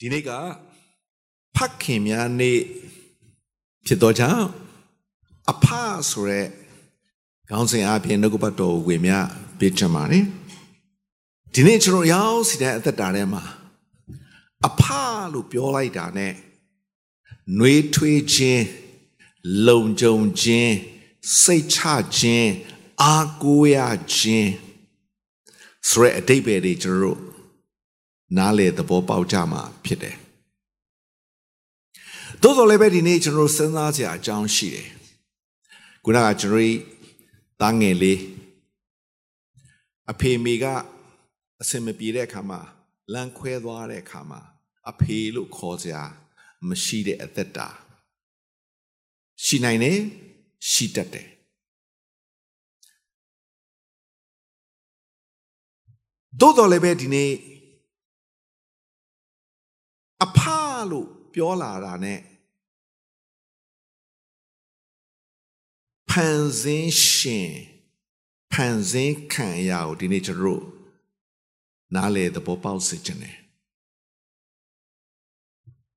ဒီနေ့ကဖခင်များနေ့ဖြစ်တော့ကြောင့်အဖဆိုရဲခေါင်းစဉ်အပြင်နှုတ်ကပတ်တော်ဝေမျှပေးချင်ပါတယ်ဒီနေ့ကျွန်တော်ရောက်စီတဲ့အသက်တာထဲမှာအဖလို့ပြောလိုက်တာ ਨੇ နှွေးထွေးခြင်းလုံခြုံခြင်းစိတ်ချခြင်းအားကိုးရခြင်းဆိုရဲအတိတ်ပဲတွေကျွန်တော်တို့ နားလေသဘောပေါက်ကြမှာဖြစ်တယ်။သို့တော်လည်းပဲဒီနေ့ကျွန်တော်စဉ်းစားစရာအကြောင်းရှိတယ်။ခုနကကျွန်တော်တားငယ်လေးအဖေမိကအစင်မပြေတဲ့အခါမှာလမ်းခွဲသွားတဲ့အခါမှာအဖေလို့ခေါ်စရာမရှိတဲ့အသက်တာရှိနိုင်တယ်ရှိတတ်တယ်သို့တော်လည်းပဲဒီနေ့ လို့ပြောလာတာ ਨੇ ဖန်ဆင်းရှင်ဖန်ဆင်းခံရကိုဒီနေ့ကျွန်တော်တို့နားလေသဘောပေါက်စေချင်တယ်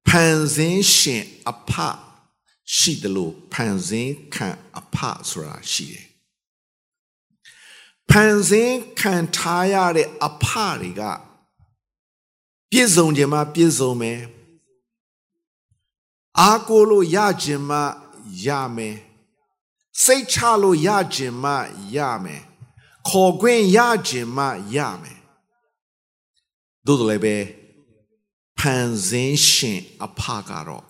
ဖန်ဆင်းရှင်အဖရှိတယ်လို့ဖန်ဆင်းခံအဖဆိုတာရှိတယ်ဖန်ဆင်းခံထားရတဲ့အဖတွေကပြည့်စုံခြင်းမှပြည့်စုံမယ် အားကိုလို့ရခြင်းမှရမယ်စိတ်ချလို့ရခြင်းမှရမယ်ခေါ်ခွင့်ရခြင်းမှရမယ်သို့တော်လည်းပဲဖန်ဆင်းရှင်အဖကတော့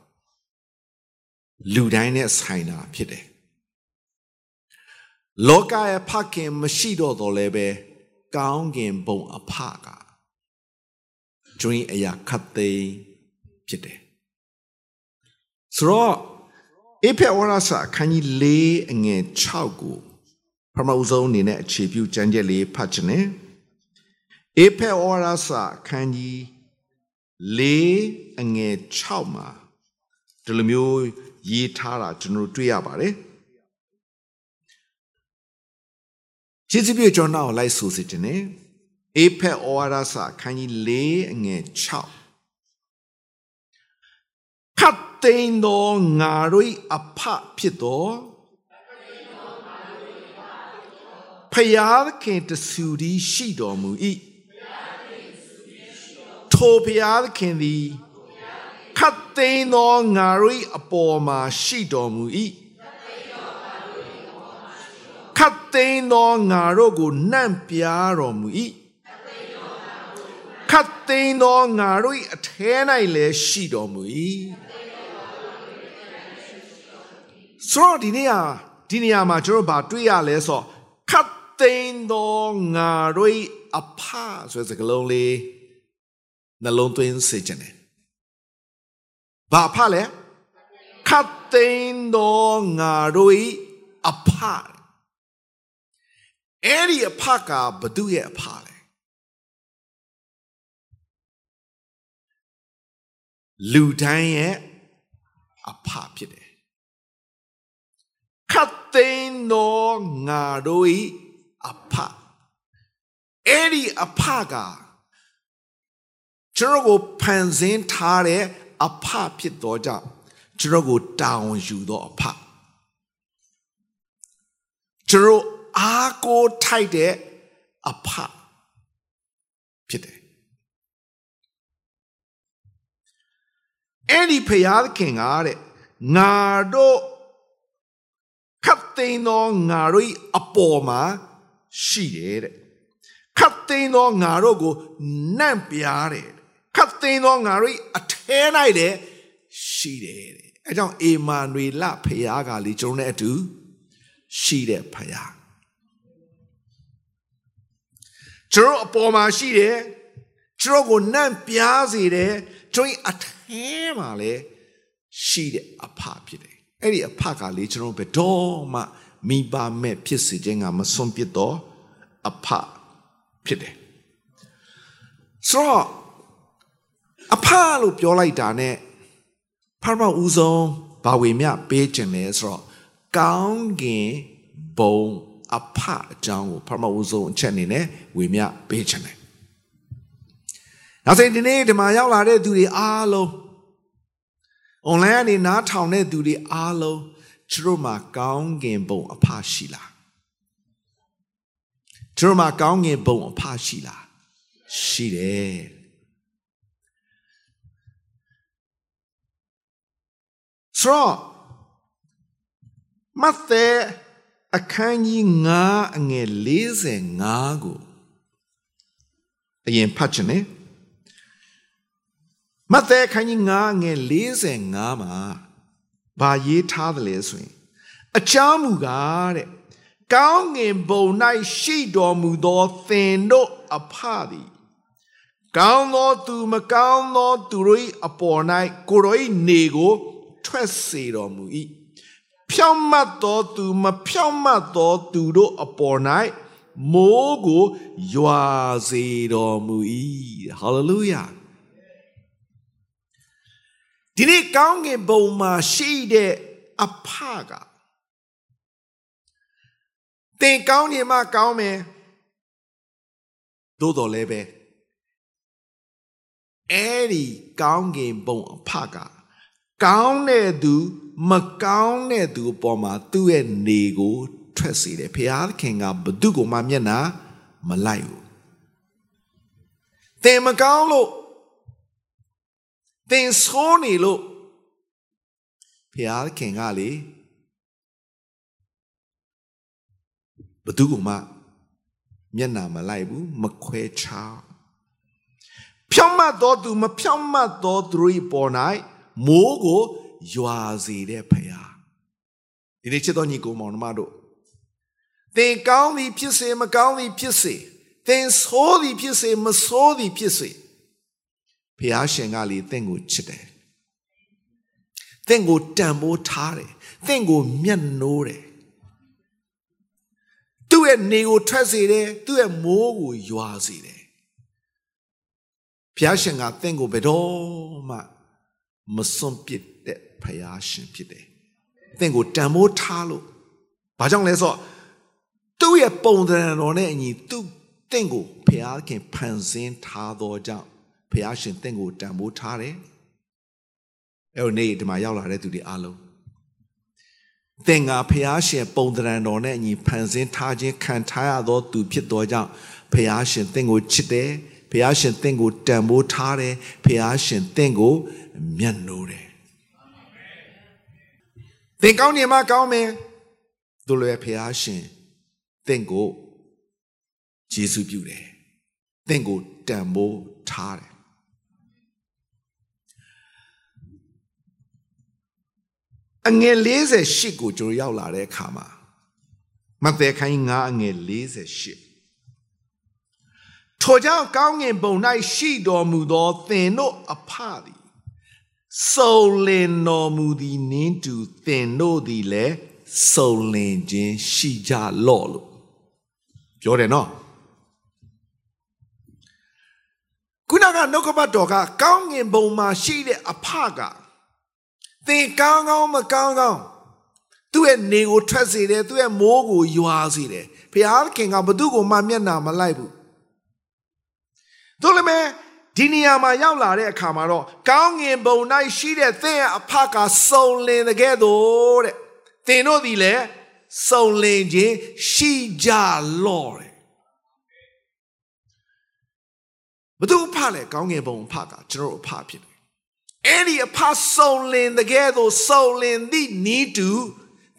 လူတိုင်းနဲ့ဆိုင်တာဖြစ်တယ်လောကရဲ့ဖခင်မရှိတော့တော်လည်းပဲကောင်းကင်ဘုံအဖကကျွင်းအရာခတ်သိမ်းဖြစ်တယ် ဆိုတော့အေဖက်ဝရစာအခန်းကြီး၄အငယ်6ကိုပထမဦးဆုံးအနေနဲ့အခြေပြုကျမ်းချက်လေးဖတ်ချင်တယ်အေဖက်ဝရစာအခန်းကြီး၄အငယ်6မှာဒီလိုမျိုးရေးထားတာကျွန်တော်တွေ့ရပါတယ်ကျေးဇူးပြုကျွန်တော်လိုက်ဆိုစီတင်တယ်အေဖက်ဩဝါဒစာခန်းကြီး၄အငယ်6ခတ် သိမ်းသောငါတို့အဖဖြစ်သောဖယားခင်တဆူဒီရှိတော်မူ၏ထိုဖယားခင်သည်ခတ်သိမ်းသောငါတို့အပေါ်မှာရှိတော်မူ၏ခတ်သိမ်းသောငါတို့ကိုနှံ့ပြားတော်မူ၏ခတ်သိမ်းသောငါတို့အထဲ၌လည်းရှိတော်မူ၏ ဆိုတော့ဒီနေ့ဟာဒီနေရာမှာကျွန်တော်ဗာတွေ့ရလဲဆိုခတ်သိမ်းသောငါတို့အဖဆိုတဲ့စကားလုံးလေးနှလုံးသွင်းစေချင်တယ်ဘာဖလဲခတ်သိမ်းသောငါတို့အဖအဲ့ဒီအဖကဘသူရဲ့အဖလဲလူတိုင်းရဲ့အဖဖြစ်တယ် ခတ်သိမ်းသောငါတို့၏အဖအဲ့ဒီအဖကကျွန်တော်ကိုဖန်ဆင်းထားတဲ့အဖဖြစ်သောကြောင့်ကျွန်တော်ကိုတာဝန်ယူသောအဖကျွန်တော်အားကိုထိုက်တဲ့အဖဖြစ်တယ်အဲ့ဒီဖယားခင်ကတဲ့ငါတို့ခတ် သိမ်းသောငါတို့အပေါ်မှာရှိတယ်တဲ့ခတ်သိမ်းသောငါတို့ကိုနန့်ပြားတယ်ခတ်သိမ်းသောငါတို့အထဲ၌တဲ့ရှိတယ်တဲ့အဲကြောင့်အေမာနွေလဖယားကလေကျွန်တော်နဲ့အတူရှိတဲ့ဖယားကျွန်တော်အပေါ်မှာရှိတယ်ကျွန်တော်ကိုနန့်ပြားစေတယ်ကျွန်တော်အထဲမှာလည်းရှိတဲ့အဖဖြစ်တယ် အဲ့ဒီအဖကလေကျွန်တော်ဘယ်တော့မှမိဘမဲ့ဖြစ်စေခြင်းကမစွန့်ပစ်တော့အဖဖြစ်တယ်ဆိုတော့အဖလို့ပြောလိုက်တာ ਨੇ ဖာမဦးဆုံးဘာဝေမြပေးခြင်းလဲဆိုတော့ကောင်းကင်ဘုံအဖအကြောင်းကိုဖာမဦးဆုံးအချက်အနေနဲ့ဝေမျှပေးခြင်းတယ်။ဒါဒါဆိုရင်ဒီနေ့ဒီမှာရောက်လာတဲ့သူတွေအားလုံး online ကနေနားထောင်တဲ့သူတွေအားလုံးသူတို့မှာကောင်းကင်ဘုံအဖရှိလားသူတို့မှာကောင်းကင်ဘုံအဖရှိလားရှိတယ်ဆိုတော့မဿဲအခန်းကြီး9အငယ်45ကိုအရင်ဖတ်ချင်တယ် မဿဲအခန်းကြီး9ငယ်45မှာဘာရေးထားတယ်လဲဆိုရင် အချမ်းမူကားတဲ့ကောင်းငင်ဘုံ၌ရှိတော်မူသောသင်တို့အဖသည်ကောင်းသောသူမကောင်းသောသူတို့၏အပေါ်၌ကိုယ်တော်၏နေကို ထွက်စေတော်မူ၏ဖြောင့်မတ်သောသူမဖြောင့်မတ်သောသူတို့အပေါ်၌မိုးကိုရွာစေတော်မူ၏ဟာလေလုယာ ဒီနေ့ကောင်းကင်ဘုံမှာရှိတဲ့အဖကသင်ကောင်းနေမှကောင်းမယ်သို့တော်လည်းပဲအဲ့ဒီကောင်းကင်ဘုံအဖကကောင်းတဲ့သူ မကောင်းတဲ့သူအပေါ်မှာသူ့ရဲ့နေကိုထွက်စေတယ်ဖခင်ကဘသူ့ကိုမှမျက်နာမလိုက်ဘူးသင်မကောင်းလို့ သင်ဆိုးနေလို့ဖခင်ကလေဘသူ့ကိုမှမျက်နာမလိုက်ဘူးမခွဲခြားဖြောင့်မတ်တော်သူမဖြောင့်မတ်တော်သူ၏ပေါ်၌မိုးကိုရွာစေတဲ့ဖရာဒီနေ့ချစ်တော်ညီကိုမောင်နှမတို့သင်ကောင်းသည်ဖြစ်စေမကောင်းသည်ဖြစ်စေသင်ဆိုးသည်ဖြစ်စေမဆိုးသည်ဖြစ်စေ ဖရာရှင်ကလေသင်ကိုချစ်တယ်သင်ကိုတန်ဖိုးထားတယ်သင်ကိုမျက်နှိုးတယ်သူ့ရဲ့နေကိုထွက်စေတယ်သူ့ရဲ့မိုးကိုရွာစေတယ်ဖရာရှင်ကသင်ကိုဘယ်တော့မှမစွန့်ပစ်တဲ့ဖယားရှင်ဖြစ်တယ်။သင်ကိုတန်မိုးထားလို့ဘာကြောင့်လဲဆိုတော့သူ့ရဲ့ပုံသဏ္ဍာန်တော်နဲ့အညီသူ့သင်ကိုဖယားခင်ဖန်ဆင်းထားသောကြောင့် ဖယားရှင်သင်ကိုတန်မိုးထားတယ်။အဲ့တော့နေ့ဒီမှာရောက်လာတဲ့သူတွေအားလုံးသင်ကဖယားရှင်ပုံသဏ္ဍာန်တော်နဲ့အညီဖန်ဆင်းထားခြင်းခံထားရသောသူဖြစ်သောကြောင့်ဖယားရှင်သင်ကိုချစ်တယ်။ဖယားရှင်သင်ကိုတန်ဖိုးထားတယ်။ဖယားရှင်သင်ကိုမျက်နှိုးတယ်သင်ကောင်းနေမှကောင်းမယ်တို့လည်းဖះရှင်သင်ကိုယေရှုပြုတယ်သင်ကိုတန်ဖိုးထားတယ် အငယ်48ကိုကျွန်တော်ရောက်လာတဲ့အခါမှာမဿဲခိုင်း9အငယ်48ထိုကြောင့်ကောင်းငင်ဘုံ၌ရှိတော်မူသောသင်တို့အဖသည်စုံလင်တော်မူသည်နင်းတူသင်တို့သည်လည်းစုံလင်ခြင်းရှိကြလော့လို့ပြောတယ်နော်ခုနကနှုတ်ကပတ်တော်ကကောင်းငင်ဘုံမှာရှိတဲ့အဖက သင်ကောင်းကောင်းမကောင်းကောင်းသူ့ရဲ့နေကိုထွက်စေတယ်သူ့ရဲ့မိုးကိုရွာစေတယ်ဘုရားခင်ကဘသူ့ကိုမှမျက်နာမလိုက်ဘူးတို့လည်းဒီနေရာမှာရောက်လာတဲ့အခါမှာတော့ကောင်းငင်ဘုံ၌ရှိတဲ့သင်ရဲ့အဖကစုံလင်တဲ့ကဲ့သို့တဲ့သင်တို့သည်လည်းစုံလင်ခြင်းရှိကြလော့တဲ့ဘသူအဖလဲကောင်းငင်ဘုံအဖကကျွန်တော်အဖဖြစ်တယ် အဲ့ဒီအဖစုံလင်တဲ့ကဲ့သို့စုံလင်သည့်နီးတူ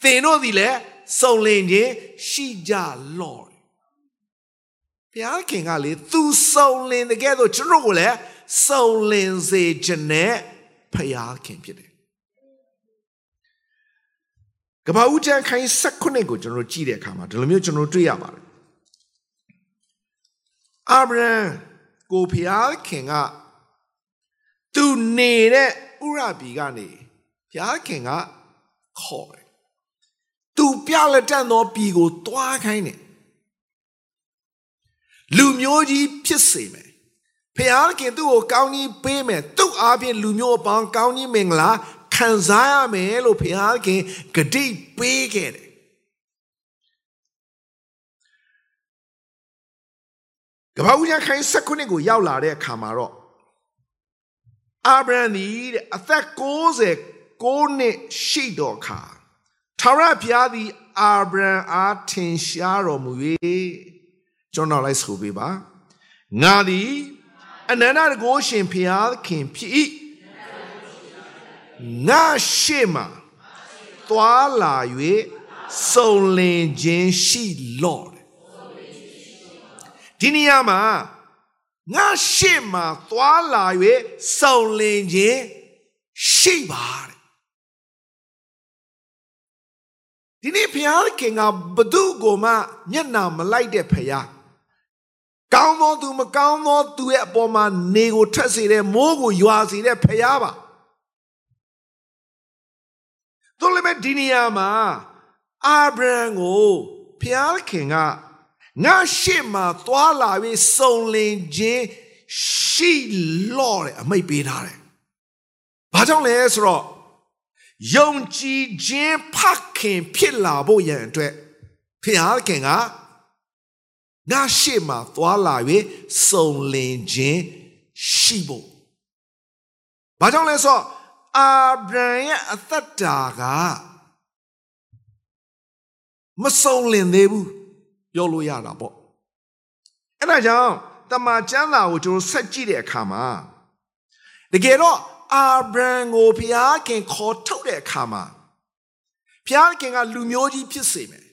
သင်တို့သည်လည်းစုံလင်ခြင်းရှိကြလော့ဘုရားခင်ကလေသူစုံလင်တကယ်တော့ကျွန်တော်ကိုလည်းစုံလင်စေခြင်းနဲ့ဘုရားခင်ဖြစ်တယ်ကပ္ပဦးကျမ်းခိုင်း16ကိုကျွန်တော်ကြည့်တဲ့အခါမှာဒီလိုမျိုးကျွန်တော်တွေ့ရပါတယ်အာဗြဟံကိုဖျားခင်က သူနေတဲ့ဥရပြီကနေဖျားခင်ကခေါ်တယ်သူပြလက်တန်သောပြီကိုတွားခိုင်းတယ်လူမျိုးကြီးဖြစ်စေမယ်ဖခင်သူ့ကိုကောင်းကြီးပေးမယ်သူ့အားဖြင့်လူမျိုးအပေါင်းကောင်းကြီးမင်္ဂလာခံစားရမယ်လို့ဖခင်ဂတိပေးခဲ့တယ်ကပ္ပဦးကျခိုင်း၁၉ကိုရောက်လာတဲ့အခါမှာတော့ အာဗြဟံသည်တဲ့အသက်69နှစ်ရှိတော်အခါထာဝရဘုရားသည်အာဗြဟံအားထင်ရှားတော်မူ၍ကျွန်တော်လိုက်ဆိုပေးပါငါသည်အနန္တတကိုရှင်ဘုရားခင်ဖြစ်၏ငါရှေ့မှာသွားလာ၍စုံလင်ခြင်းရှိလော့ဒီနေရာမှာ ငါရှေ့မှာသွားလာ၍စုံလင်ခြင်းရှိပါတဲ့ဒီနေ့ဘုရားခင်ကဘသူကိုမှမျက်နာမလိုက်တဲ့ဖရားကောင်းသောသူမကောင်းသောသူရဲ့အပေါ်မှာနေကိုထက်စေတဲ့မိုးကိုရွာစေတဲ့ဖရားပါတို့လည်းဒီနေရာမှာအာဗြဟံကိုဘုရားခင်က ငါရှေ့မှာသွားလာပြီးစုံလင်ခြင်းရှိလော့တဲ့အမိတ်ပေးထားတယ်။ဘာကြောင့်လဲဆိုတော့ယုံကြည်ခြင်းဖခင်ဖြစ်လာဖို့ရန်အတွက်ဖခင်ကငါရှေ့မှာသွားလာပြီးစုံလင်ခြင်းရှိဖို့ဘာကြောင့်လဲဆိုတော့အာဗြဟံရဲ့အသက်တာကမစုံလင်သေးဘူး ပြောလို့ရတာပေါ့အဲ့ဒါကြောင့်တမန်ကျမ်းစာကိုကျွန်တော်ဆက်ကြည့်တဲ့အခါမှာတကယ်တော့အာဗြဟံကိုဘုရားခင်ခေါ်ထုတ်တဲ့အခါမှာဘုရားခင်ကလူမျိုးကြီးဖြစ်စေမယ်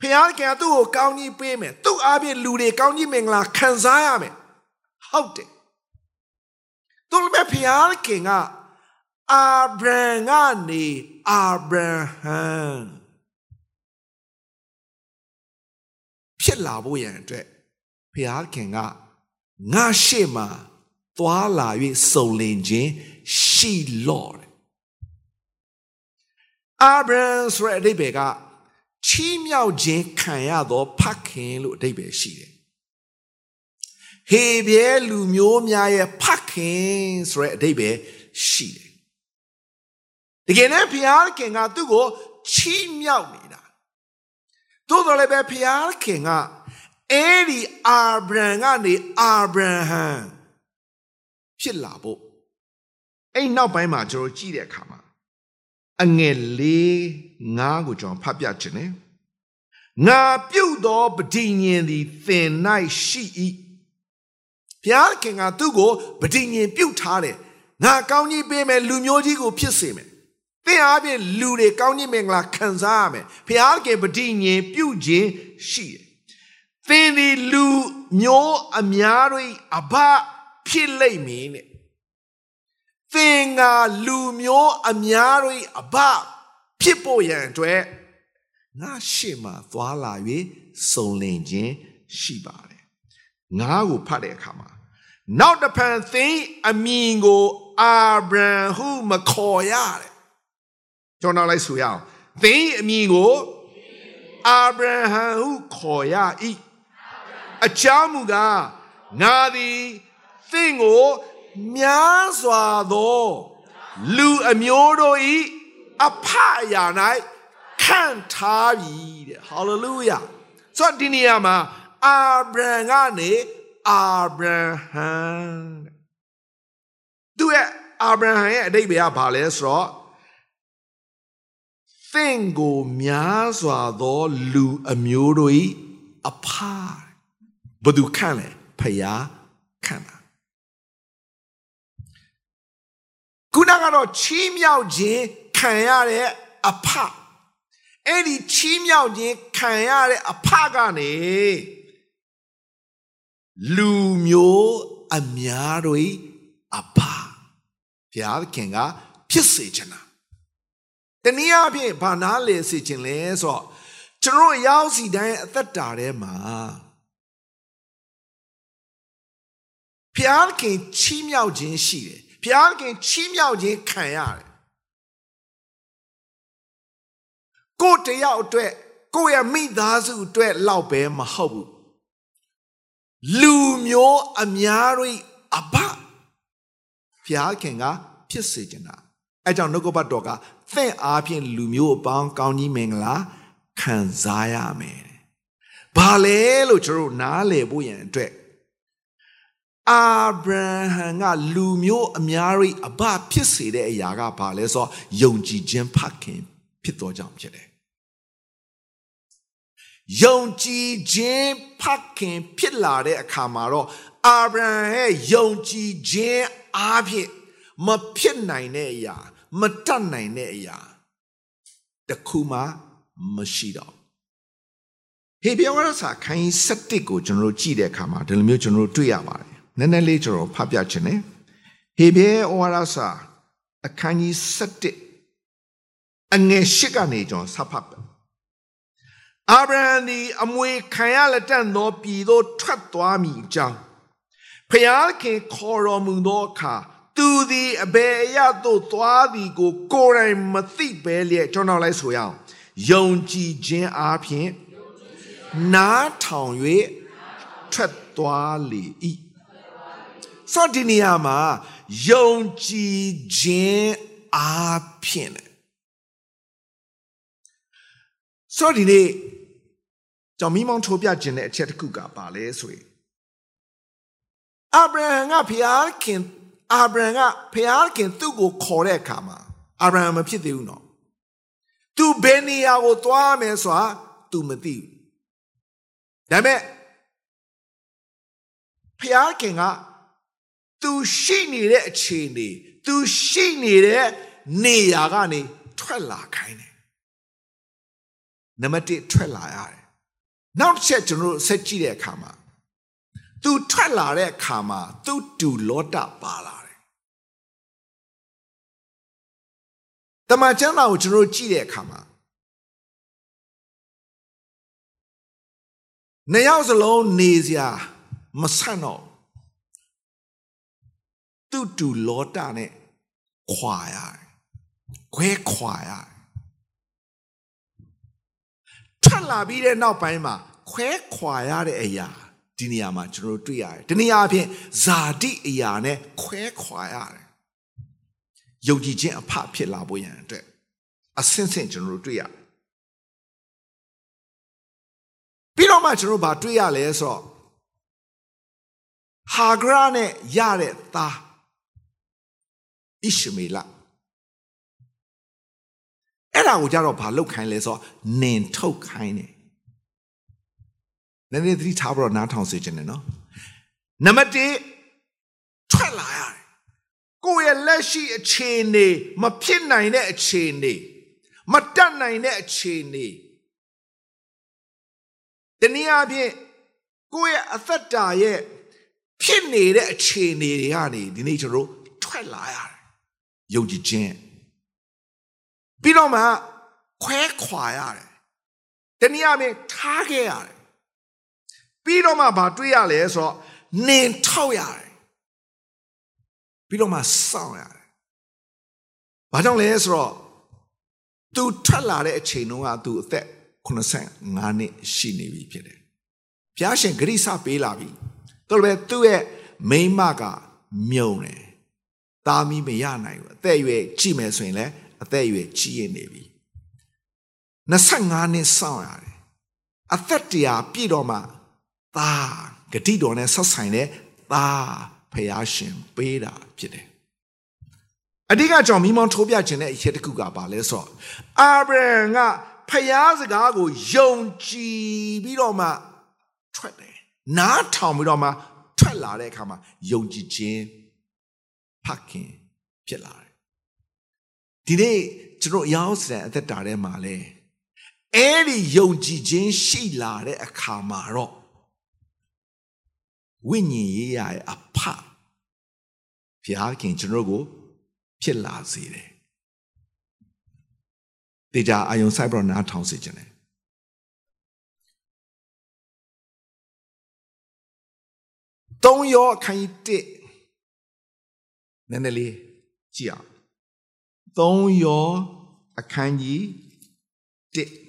ဘုရားခင်ကသူ့ကိုကောင်းကြီးပေးမယ်သူ့အားဖြင့်လူတွေကောင်းကြီးမင်္ဂလာခံစားရမယ်ဟုတ်တယ်သူ့မဲ့ဘုရားခင်ကအာဗြဟံကနေအာဗြဟံ ဖြစ်လာဖို့ရန်အတွက်ဘုရားခင်ကငါရှေ့မှာသွားလာ၍စုံလင်ခြင်းရှိလော့အာဗြဟံဆိုတဲ့အဓိပ္ပာယ်ကချီးမြှောက်ခြင်းခံရသောဖခင်လို့အဓိပ္ပာယ်ရှိတယ်ဟေဘဲလူမျိုးများရဲ့ဖခင်ဆိုတဲ့အဓိပ္ပာယ်ရှိတယ်တကယ်နဲ့ဘုရားခင်ကသူ့ကိုချီးမြှောက်နေတာ သို့တော်လည်းပဲဘုရားခင်ကအဲ့ဒီအာဗြဟံကနေအာဗြဟံဖြစ်လာဖို့အဲ့နောက်ပိုင်းမှာကျွန်တော်ကြည့်တဲ့အခါမှာအငယ်လေးငါးကိုကျွန်တော်ဖတ်ပြခြင်းနဲ့ငါပြုတ်သောပဋိညာဉ်သည်သင်၌ရှိ၏ဘုရားခင်ကသူ့ကိုပဋိညာဉ်ပြုတ်ထားတယ်ငါကောင်းကြီးပေးမယ်လူမျိုးကြီးကိုဖြစ်စေမယ် သင်အားဖြင့်လူတွေကောင်းကြီးမင်္ဂလာခံစားရမယ်ဘုရားခင်ပဋိညာဉ်ပြုတ်ခြင်းရှိတယ်သင်ဒီလူမျိုးအများတို့အဘဖြစ်လိမ့်မည်တဲ့သင်ကလူမျိုးအများတို့အဘဖြစ်ဖို့ရန်အတွက်ငါရှေ့မှာသွားလာ၍စုံလင်ခြင်းရှိပါတယ်ငါကိုဖတ်တဲ့အခါမှာနောက်တစ်ဖန်သင်အမည်ကိုအာဗြဟံဟုမခေါ်ရတဲ့ ကျွန်တော်လိုက်ဆိုရအောင်သင်အမည်ကိုအာဗြဟံဟုခေါ်ရ၏အကြောင်းမူကားငါသည်သင်ကိုများစွာသောလူအမျိုးတို့၏အဖအရာ၌ခံထားပြီတဲ့ဟာလေလုယာဆိုတော့ဒီနေရာမှာအာဗြဟံကနေအာဗြဟံသူရဲ့အာဗြဟံရဲ့အတိတ်ပဲကဘာလဲဆိုတော့ သင်ကိုများစွာသော လူအမျိုးတို့၏အဖဘသူခံလဲဖယားခံတာခုနကတော့ချီးမြှောက်ခြင်းခံရတဲ့အဖအဲ့ဒီချီးမြှောက်ခြင်းခံရတဲ့အဖကနေလူမျိုးအများတို့အဖဘုရားခင်ကဖြစ်စေချင်တာ တနည်းအားဖြင့်ဘာနာလေစေချင်လဲဆိုတော့ကျွန်တော်ရောက်စီတိုင်းအသက်တာထဲမှာဘုရားခင်ချီးမြှောက်ခြင်းရှိတယ်ဘုရားခင်ချီးမြှောက်ခြင်းခံရတယ်ကိုတယောက်အတွက်ကိုရဲ့မိသားစုအတွက်လောက်ပဲမဟုတ်ဘူးလူမျိုးအများကြီးအဘဘုရားခင်ကဖြစ်စေချင်တာ အဲကြောင့်နှုတ်ကပတ်တော်ကသင့်အားဖြင့်လူမျိုးအပေါင်းကောင်းကြီးမင်္ဂလာခံစားရမယ်။ဘာလဲလို့ကျွန်တော်နားလည်ဖို့ရန်အတွက်အာဗြဟံကလူမျိုးအများကြီးအဘဖြစ်စေတဲ့အရာကဘာလဲဆိုတော့ယုံကြည်ခြင်းဖခင်ဖြစ်တော်ကြောင့်ဖြစ်တယ်ယုံကြည်ခြင်းဖခင်ဖြစ်လာတဲ့အခါမှာတော့အာဗြဟံရဲ့ယုံကြည်ခြင်းအားဖြင့်မဖြစ်နိုင်တဲ့အရာ မတတ်နိုင်တဲ့အရာတခုမှမရှိတော့ဟေဘရဲဝါစာခိုင်း7ကိုကျွန်တော်တို့ကြည့်တဲ့အခါမှာဒီလိုမျိုးကျွန်တော်တို့တွေ့ရပါတယ်နည်းနည်းလေးကျွန်တော်ဖတ်ပြချင်တယ်ဟေဘရဲဝါစာအခန်းကြီး7အငယ်8ကနေကျွန်တော်ဆက်ဖတ်တယ်အာဗြဟံသည်အမွေခံရလက်တန့်သောပြည်သို့ထွက်သွားမိအကြောင်းဖျားခင်ခေါ်တော်မူသောအခါ သူသည်အဘယ်အရသို့သွားသည်ကို ကိုယ်တိုင်မသိပဲလျက်ကျွန်တော်လိုက်ဆိုရအောင်ယုံကြည်ခြင်းအားဖြင့်နားထောင်၍ထွက်သွားလေ၏ဆိုဒီနေရာမှာယုံကြည်ခြင်းအားဖြင့်ဆိုဒီနေ့ကျွန်မိမောင်းထိုးပြခြင်းတဲ့အချက်တစ်ခုကပါလဲဆိုရင်အာဗြဟံကဖျားခင် အာဗြဟံကဖျားခင်သူ့ကိုခေါ်တဲ့အခါမှာအာဗြဟံမဖြစ်သေးဘူးနော်သူဘယ်နေရာကိုသွားမယ်ဆိုတာ तू မသိဘူးဒါပေမဲ့ဖျားခင်က तू ရှိနေတဲ့အခြေအနေ तू ရှိနေတဲ့နေရာကနေထွက်လာခိုင်းတယ်နံပါတ်1ထွက်လာရတယ်နောက်တစ်ချက်ကျွန်တော်တို့ဆက်ကြည့်တဲ့အခါမှာ तू ထွက်လာတဲ့အခါမှာ तू တူလောတပါလာတယ်တမန်ကျမ်းစာကိုကျွန်တော်တို့ကြည့်တဲ့အခါမှာနှစ်ယောက်စလုံးနေစရာမဆန့်တော့တူတူလောတာနဲ့ခွာရတယ်ခွဲခွာရတယ်ထွက်လာပြီးတဲ့နောက်ပိုင်းမှာခွဲခွာရတဲ့အရာ ဒီနေရာမှာကျွန်တော်တို့တွေ့ရတယ်ဒီနေရာအဖြစ်ဇာတိအရာနဲ့ခွဲခွာရတယ်ယုံကြည်ခြင်းအဖဖြစ်လာဖို့ရန်အတွက်အဆင့်ဆင့်ကျွန်တော်တို့တွေ့ရတယ်ပြီးတော့မှကျွန်တော်ဘာတွေ့ရလဲဆိုတော့ဟာဂရနဲ့ရတဲ့သားဣရှမေလအဲ့ဒါကိုကြတော့ဘာလုတ်ခိုင်းလဲဆိုတော့နင်ထုတ်ခိုင်းတယ် နည်းနည်းသတိထားပြီးတော့နားထောင်စေချင်တယ်နော်နံပါတ်1ထွက်လာရတယ်ကိုယ့်ရဲ့လက်ရှိအခြေအနေမဖြစ်နိုင်တဲ့အခြေအနေမတတ်နိုင်တဲ့အခြေအနေတနည်းအားဖြင့်ကိုယ့်ရဲ့အသက်တာရဲ့ဖြစ်နေတဲ့အခြေအနေတွေကနေဒီနေ့ကျွန်တော်ထွက်လာရတယ်ယုံကြည်ခြင်းပြီးတော့မှခွဲခွာရတယ်တနည်းအားဖြင့်ထားခဲ့ရတယ် ပြီးတော့မှဘာတွေ့ရလဲဆိုတော့နင်ထောက်ရတယ်ပြီးတော့မှစောင့်ရတယ်ဘာကြောင့်လဲဆိုတော့ तू ထွက်လာတဲ့အချိန်တုန်းက तू အသက်85နှစ်ရှိနေပြီဖြစ်တယ်။ဘုရားရှင်ဂရိစပေးလာပြီ။တော်လည်းသူ့ရဲ့မိန်းမကမြုံတယ်။သားမီးမရနိုင်ဘူး။အသက်အရွယ်ကြည့်မယ်ဆိုရင်လည်းအသက်အရွယ်ကြီးရနေပြီ။25နှစ်စောင့်ရတယ်။အသက်တရာပြည့်တော့မှ သားဂတိတော်နဲ့ဆက်ဆိုင်တဲ့သားဖះရှင်ပေးတာဖြစ်တယ်။အဓိကကြောင့်မိမောင်းထိုးပြခြင်းတဲ့အချက်တစ်ခုကပါလဲဆိုတော့အာဗြဟံကဖျားစကားကိုယုံကြည်ပြီးတော့မှထွက်တယ်နားထောင်ပြီးတော့မှထွက်လာတဲ့အခါမှာယုံကြည်ခြင်းဖခင်ဖြစ်လာတယ်ဒီနေ့ကျွန်တော်ရောက်စတဲ့အသက်တာထဲမှာလဲအဲ့ဒီယုံကြည်ခြင်းရှိလာတဲ့အခါမှာတော့ ဝိညာဉ်ရေးရရဲ့အဖဘုရားခင်ကျွန်တော်ကိုဖြစ်လာစေတယ်တေချာအာယုံဆိုင်ပြီးတော့နားထောင်စေခြင်းတယ်သုံးရောအခန်းကြီး1နည်းနည်းလေးကြည့်အောင်သုံးရောအခန်းကြီး1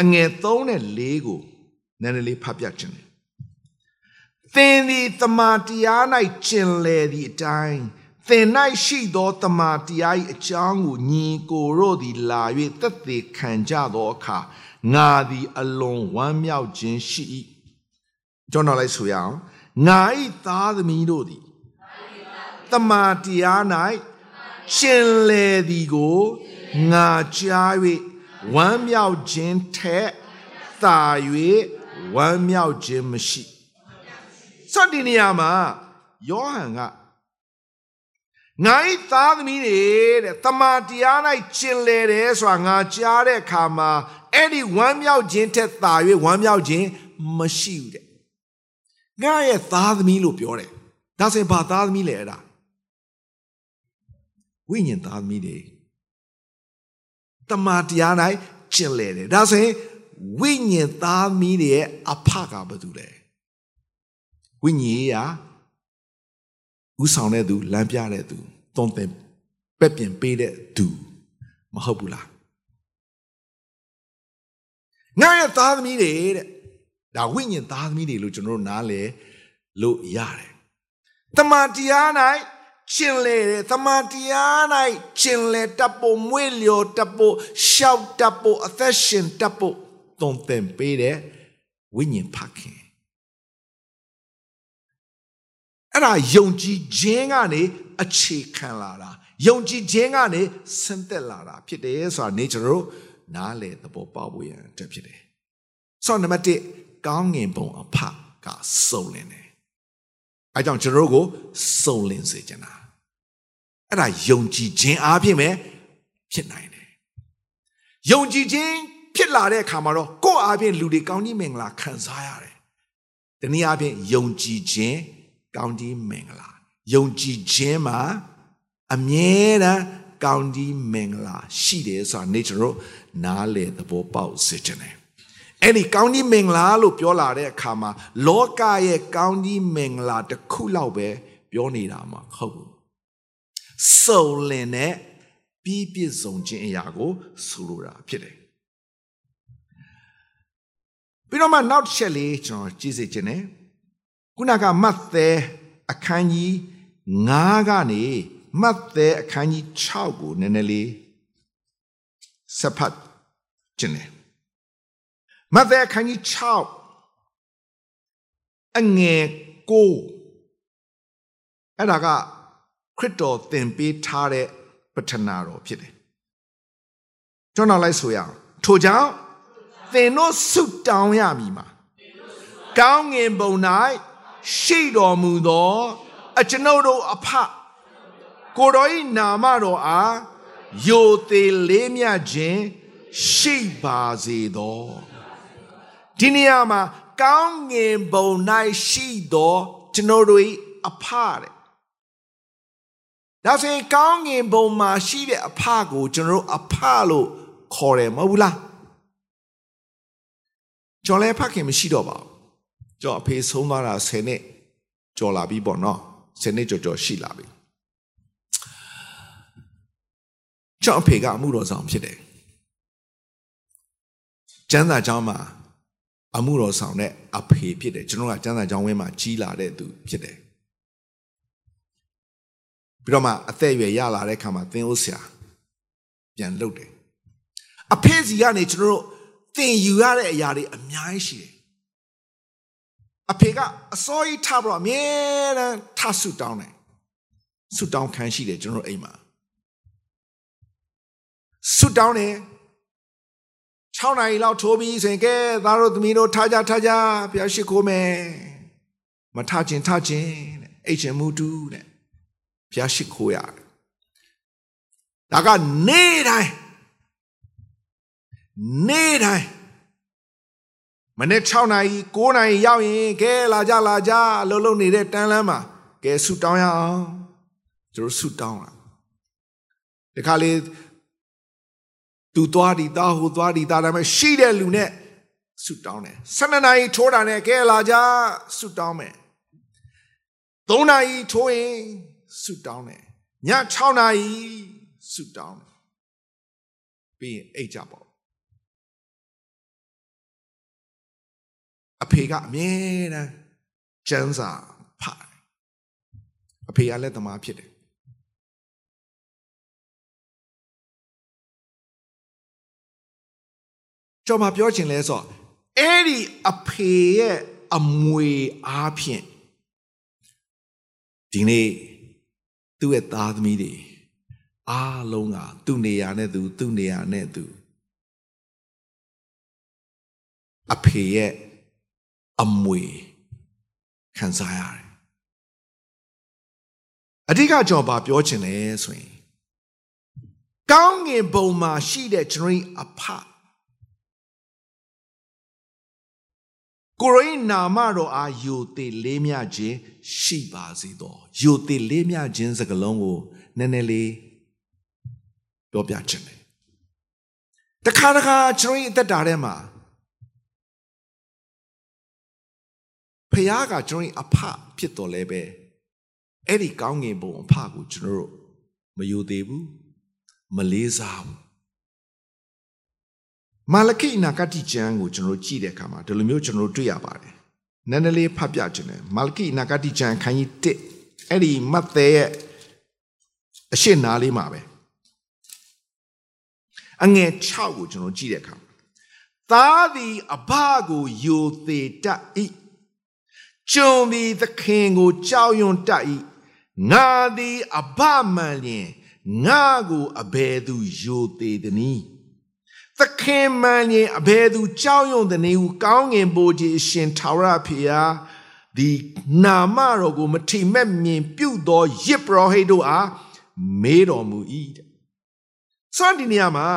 အငယ်3နဲ့4ကိုနည်းနည်းလေးဖတ်ပြခြင်းတယ်သင်သည်တမန်တရား၌ကျင်လေသည့်အတိုင်းသင်၌ရှိသောတမာတရား၏အကြောင်းကိုညီကိုတို့သည်လာ၍သက်သေခံကြသောအခါငါသည်အလွန်ဝမ်းမြောက်ခြင်းရှိ၏ကျွန်တော်လိုက်ဆိုရအောင်ငါ၏သားသမီးတို့သည်တမာတရား၌ရှင်လေသည်ကိုငါကြား၍ ဝမ်းမြောက်ခြင်းထက်သာ၍ဝမ်းမြောက်ခြင်းမရှိစဒီနေရာမှာယောဟန်ကငါ၏သားသမီးတွေတဲ့တမာတရား၌ကျင်လေတယ်ဆိုတာငါကြားတဲ့အခါမှာအဲ့ဒီဝမ်းမြောက်ခြင်းထက်သာ၍ဝမ်းမြောက်ခြင်းမရှိဘူးတဲ့ငါရဲ့သားသမီးလို့ပြောတယ်ဒါဆိုရင်ဘာသားသမီးလဲအဲ့ဒါဝိညာဉ်သားသမီးတွေ တမာတရား၌ကျင်လေတယ်ဒါဆိုရင်ဝိညာဉ်သားသမီးတွေရဲ့အဖကဘာတူလဲဝိညာဉ်ရာဥဆောင်တဲ့သူလမ်းပြတဲ့သူသွန်သင်ပက်ပြင်ပေးတဲ့သူမဟုတ်ဘူးလားငါရဲ့သားသမီးတွေတဲ့ဒါဝိညာဉ်သားသမီးတွေလို့ကျွန်တော်တို့နားလဲလို့ရတယ်တမန်တရား၌ ရှင်လေတယ်တမန်တရား၌ရှင်လေတပ်ဖို့မွေးလျော်တပ်ဖို့ရှောက်တပ်ဖို့အသက်ရှင်တပ်ဖို့သွန်သင်ပေးတဲ့ဝိညာဉ်ဖခင်အဲ့ဒါယုံကြည်ခြင်းကနေအခြေခံလာတာယုံကြည်ခြင်းကနေဆင်းသက်လာတာဖြစ်တယ်ဆိုတာနေကျွန်တော်တို့နားလေသဘောပေါက်ဖို့ရန်အတွက်ဖြစ်တယ်ဆိုတော့နံပါတ်1ကောင်းငင်ပုံအဖကစုံလင်တယ်အဲကြောင့်ကျွန်တော်တို့ကိုစုံလင်စေချင်တာ အဲ့ဒါယုံကြည်ခြင်းအားဖြင့်ပဲဖြစ်နိုင်တယ်ယုံကြည်ခြင်းဖြစ်လာတဲ့အခါမှာတော့ကိုယ့်အားဖြင့်လူတွေကောင်းကြီးမင်္ဂလာခံစားရတယ်တနည်းအားဖြင့်ယုံကြည်ခြင်းကောင်းကြီးမင်္ဂလာယုံကြည်ခြင်းမှာအမြဲတမ်းကောင်းကြီးမင်္ဂလာရှိတယ်ဆိုတာနေကျွန်တော်နားလေသဘောပေါက်စေချင်တယ်အဲ့ဒီကောင်းကြီးမင်္ဂလာလို့ပြောလာတဲ့အခါမှာလောကရဲ့ကောင်းကြီးမင်္ဂလာတစ်ခုလောက်ပဲပြောနေတာမှာဟုတ်ဘူး စုံလင်တဲ့ပြီးပြည့်စုံခြင်းအရာကိုဆိုလိုတာဖြစ်တယ်ပြီးတော့မှနောက်တစ်ချက်လေးကျွန်တော်ကြည့်စေချင်တယ်ခုနကမတ်သဲအခန်းကြီး9ကနေမတ်သဲအခန်းကြီး6ကိုနည်းနည်းလေးဆက်ဖတ်ခြင်းတယ်မတ်သဲအခန်းကြီး6အငယ်ကိုအဲ့ဒါက ခရစ်တော်သင်ပေးထားတဲ့ပထနာတော်ဖြစ်တယ်ကျွန်တော်လိုက်ဆိုရအောင်ထို့ကြောင့်သင်တို့ဆုတောင်းရမည်မှာကောင်းငင်ပုံ၌ရှိတော်မူသောအကျွန်ုပ်တို့အဖကိုတော်၏နာမတော်အားယိုသေးလေးမြတ်ခြင်းရှိပါစေသောဒီနေရာမှာကောင်းငင်ဘုံ၌ရှိသောကျွန်တော်တို့၏အဖတဲ့ ဒါဆိုရင်ကောင်းငင်ဘုံမှာရှိတဲ့အဖကိုကျွန်တော်တို့အဖလို့ခေါ်တယ်မဟုတ်ဘူးလားကျွန်တော်လည်းဖခင်မရှိတော့ပါဘူးကျွန်တော်အဖေဆုံးသွားတာ10နှစ်ကျော်လာပြီပေါ့နော်10နှစ်ကျော်ကျော်ရှိလာပြီကျွန်တော်အဖေကအမှုတော်ဆောင်ဖြစ်တယ်ကျမ်းစာကျောင်းမှာအမှုတော်ဆောင်တဲ့အဖေဖြစ်တယ်ကျွန်တော်ကကျမ်းစာကျောင်းဝင်းမှာကြီးလာတဲ့သူဖြစ်တယ် ပြီးတော့မှအသက်အရွယ်ရလာတဲ့ခါမှာသင်ဥဆရာပြန်လုပ်တယ်အဖေစီကနေကျွန်တော်တို့သင်ယူရတဲ့အရာတွေအများကြီးရှိတယ်အဖေကအစောကြီးထပြီးတော့အမြဲတမ်းထဆူတောင်းတယ်ဆူတောင်းခံရှိတယ်ကျွန်တော်အိမ်မှာဆူတောင်းတယ်6နာရီလောက်ထိုးပြီးဆိုရင်ကဲသားတို့သမီးတို့ထားကြထားကြဘုရားရှိခိုးမယ်မထခြင်းထခြင်းတဲ့အိတ်ချင်မှုတူတဲ့ ဘုရားရှိခိုးရတယ်ဒါကနေ့တိုင်းနေ့တိုင်းမနေ့6နာရီ9နာရီရောက်ရင်ကဲလာကြလာကြလှုပ်လှုပ်နေတဲ့တန်းလန်းမှာကဲဆူတောင်းရအောင်ကျွန်တော်ဆူတောင်းလာဒီခါလေးသူသွားဒီသားဟိုသွားဒီသားဒါပေမဲ့ရှိတဲ့လူနဲ့ဆူတောင်းတယ်12နာရီထိုးတာနဲ့ကဲလာကြဆူတောင်းမယ်3နာရီထိုးရင် ဆူတောင်းတယ်ည6နာရီဆူတောင်းတယ်ပြီးရင်အိတ်ကြပေါ့အဖေကအမြဲတမ်းကျန်းစာဖတ်အဖေကလည်းသမားဖြစ်တယ်ကျွန်တော်ပြောချင်လဲဆိုတော့အဲ့ဒီအဖေရဲ့အမွေအားဖြင့်ဒီနေ့ သူ့ရဲ့သားသမီးတွေအားလုံးကသူ့နေရာနဲ့သူသူ့နေရာနဲ့သူအဖေရဲ့အမွေခံစားရတယ်အဓိကကျွန်တော်ဗာပြောချင်လဲဆိုရင်ကောင်းငင်ဘုံမှာရှိတဲ့ကျွန်တော်အဖကိုရိနာမတော်အားယိုသေးလေးမြခြင်း ရှိပါစေသောယိုသေးလေးမြခြင်းစကလုံးကိုနည်းနည်းလေးပြောပြချင်တယ်တခါတခါကျွန်တော်အသက်တာထဲမှာဖခင်ကကျွန်တော်အဖဖြစ်တော်လဲပဲအဲ့ဒီကောင်းငင်ဘုံအဖကိုကျွန်တော်တို့မယိုသေးဘူးမလေးစားဘူးမာလခိနာဂတိကျမ်းကိုကျွန်တော်ကြည့်တဲ့အခါမှာဒီလိုမျိုးကျွန်တော်တွေ့ရပါတယ်။ နည်းနည်းလေးဖတ်ပြခြင်းတယ်မာလခိနာဂတိကျမ်းခန်းကြီး1အဲ့ဒီမတ်သဲရဲ့အရှိနာလေးမှာပဲအငယ်6ကိုကျွန်တော်ကြည့်တဲ့အခါသားသည်အဘကိုယိုသေးတတ်၏ကျွန်သည်သခင်ကိုကြောက်ရွံ့တတ်၏ငါသည်အဘမှန်လျင်ငါကိုအဘယ်သူယိုသေးသနည်း သခင်မှန်ရင်အဘယ်သူကြောက်ရွံ့တဲ့နေဟုကောင်းငင်ပိုးကြီးအရှင်ထာဝရဖေဟာဒီနာမတော်ကို မထိမဲ့မြင်ပြုသောယစ်ပရောဟိတ်တို့အားမေးတော်မူ၏တဲ့။ဆိုဒီနေရာမှာ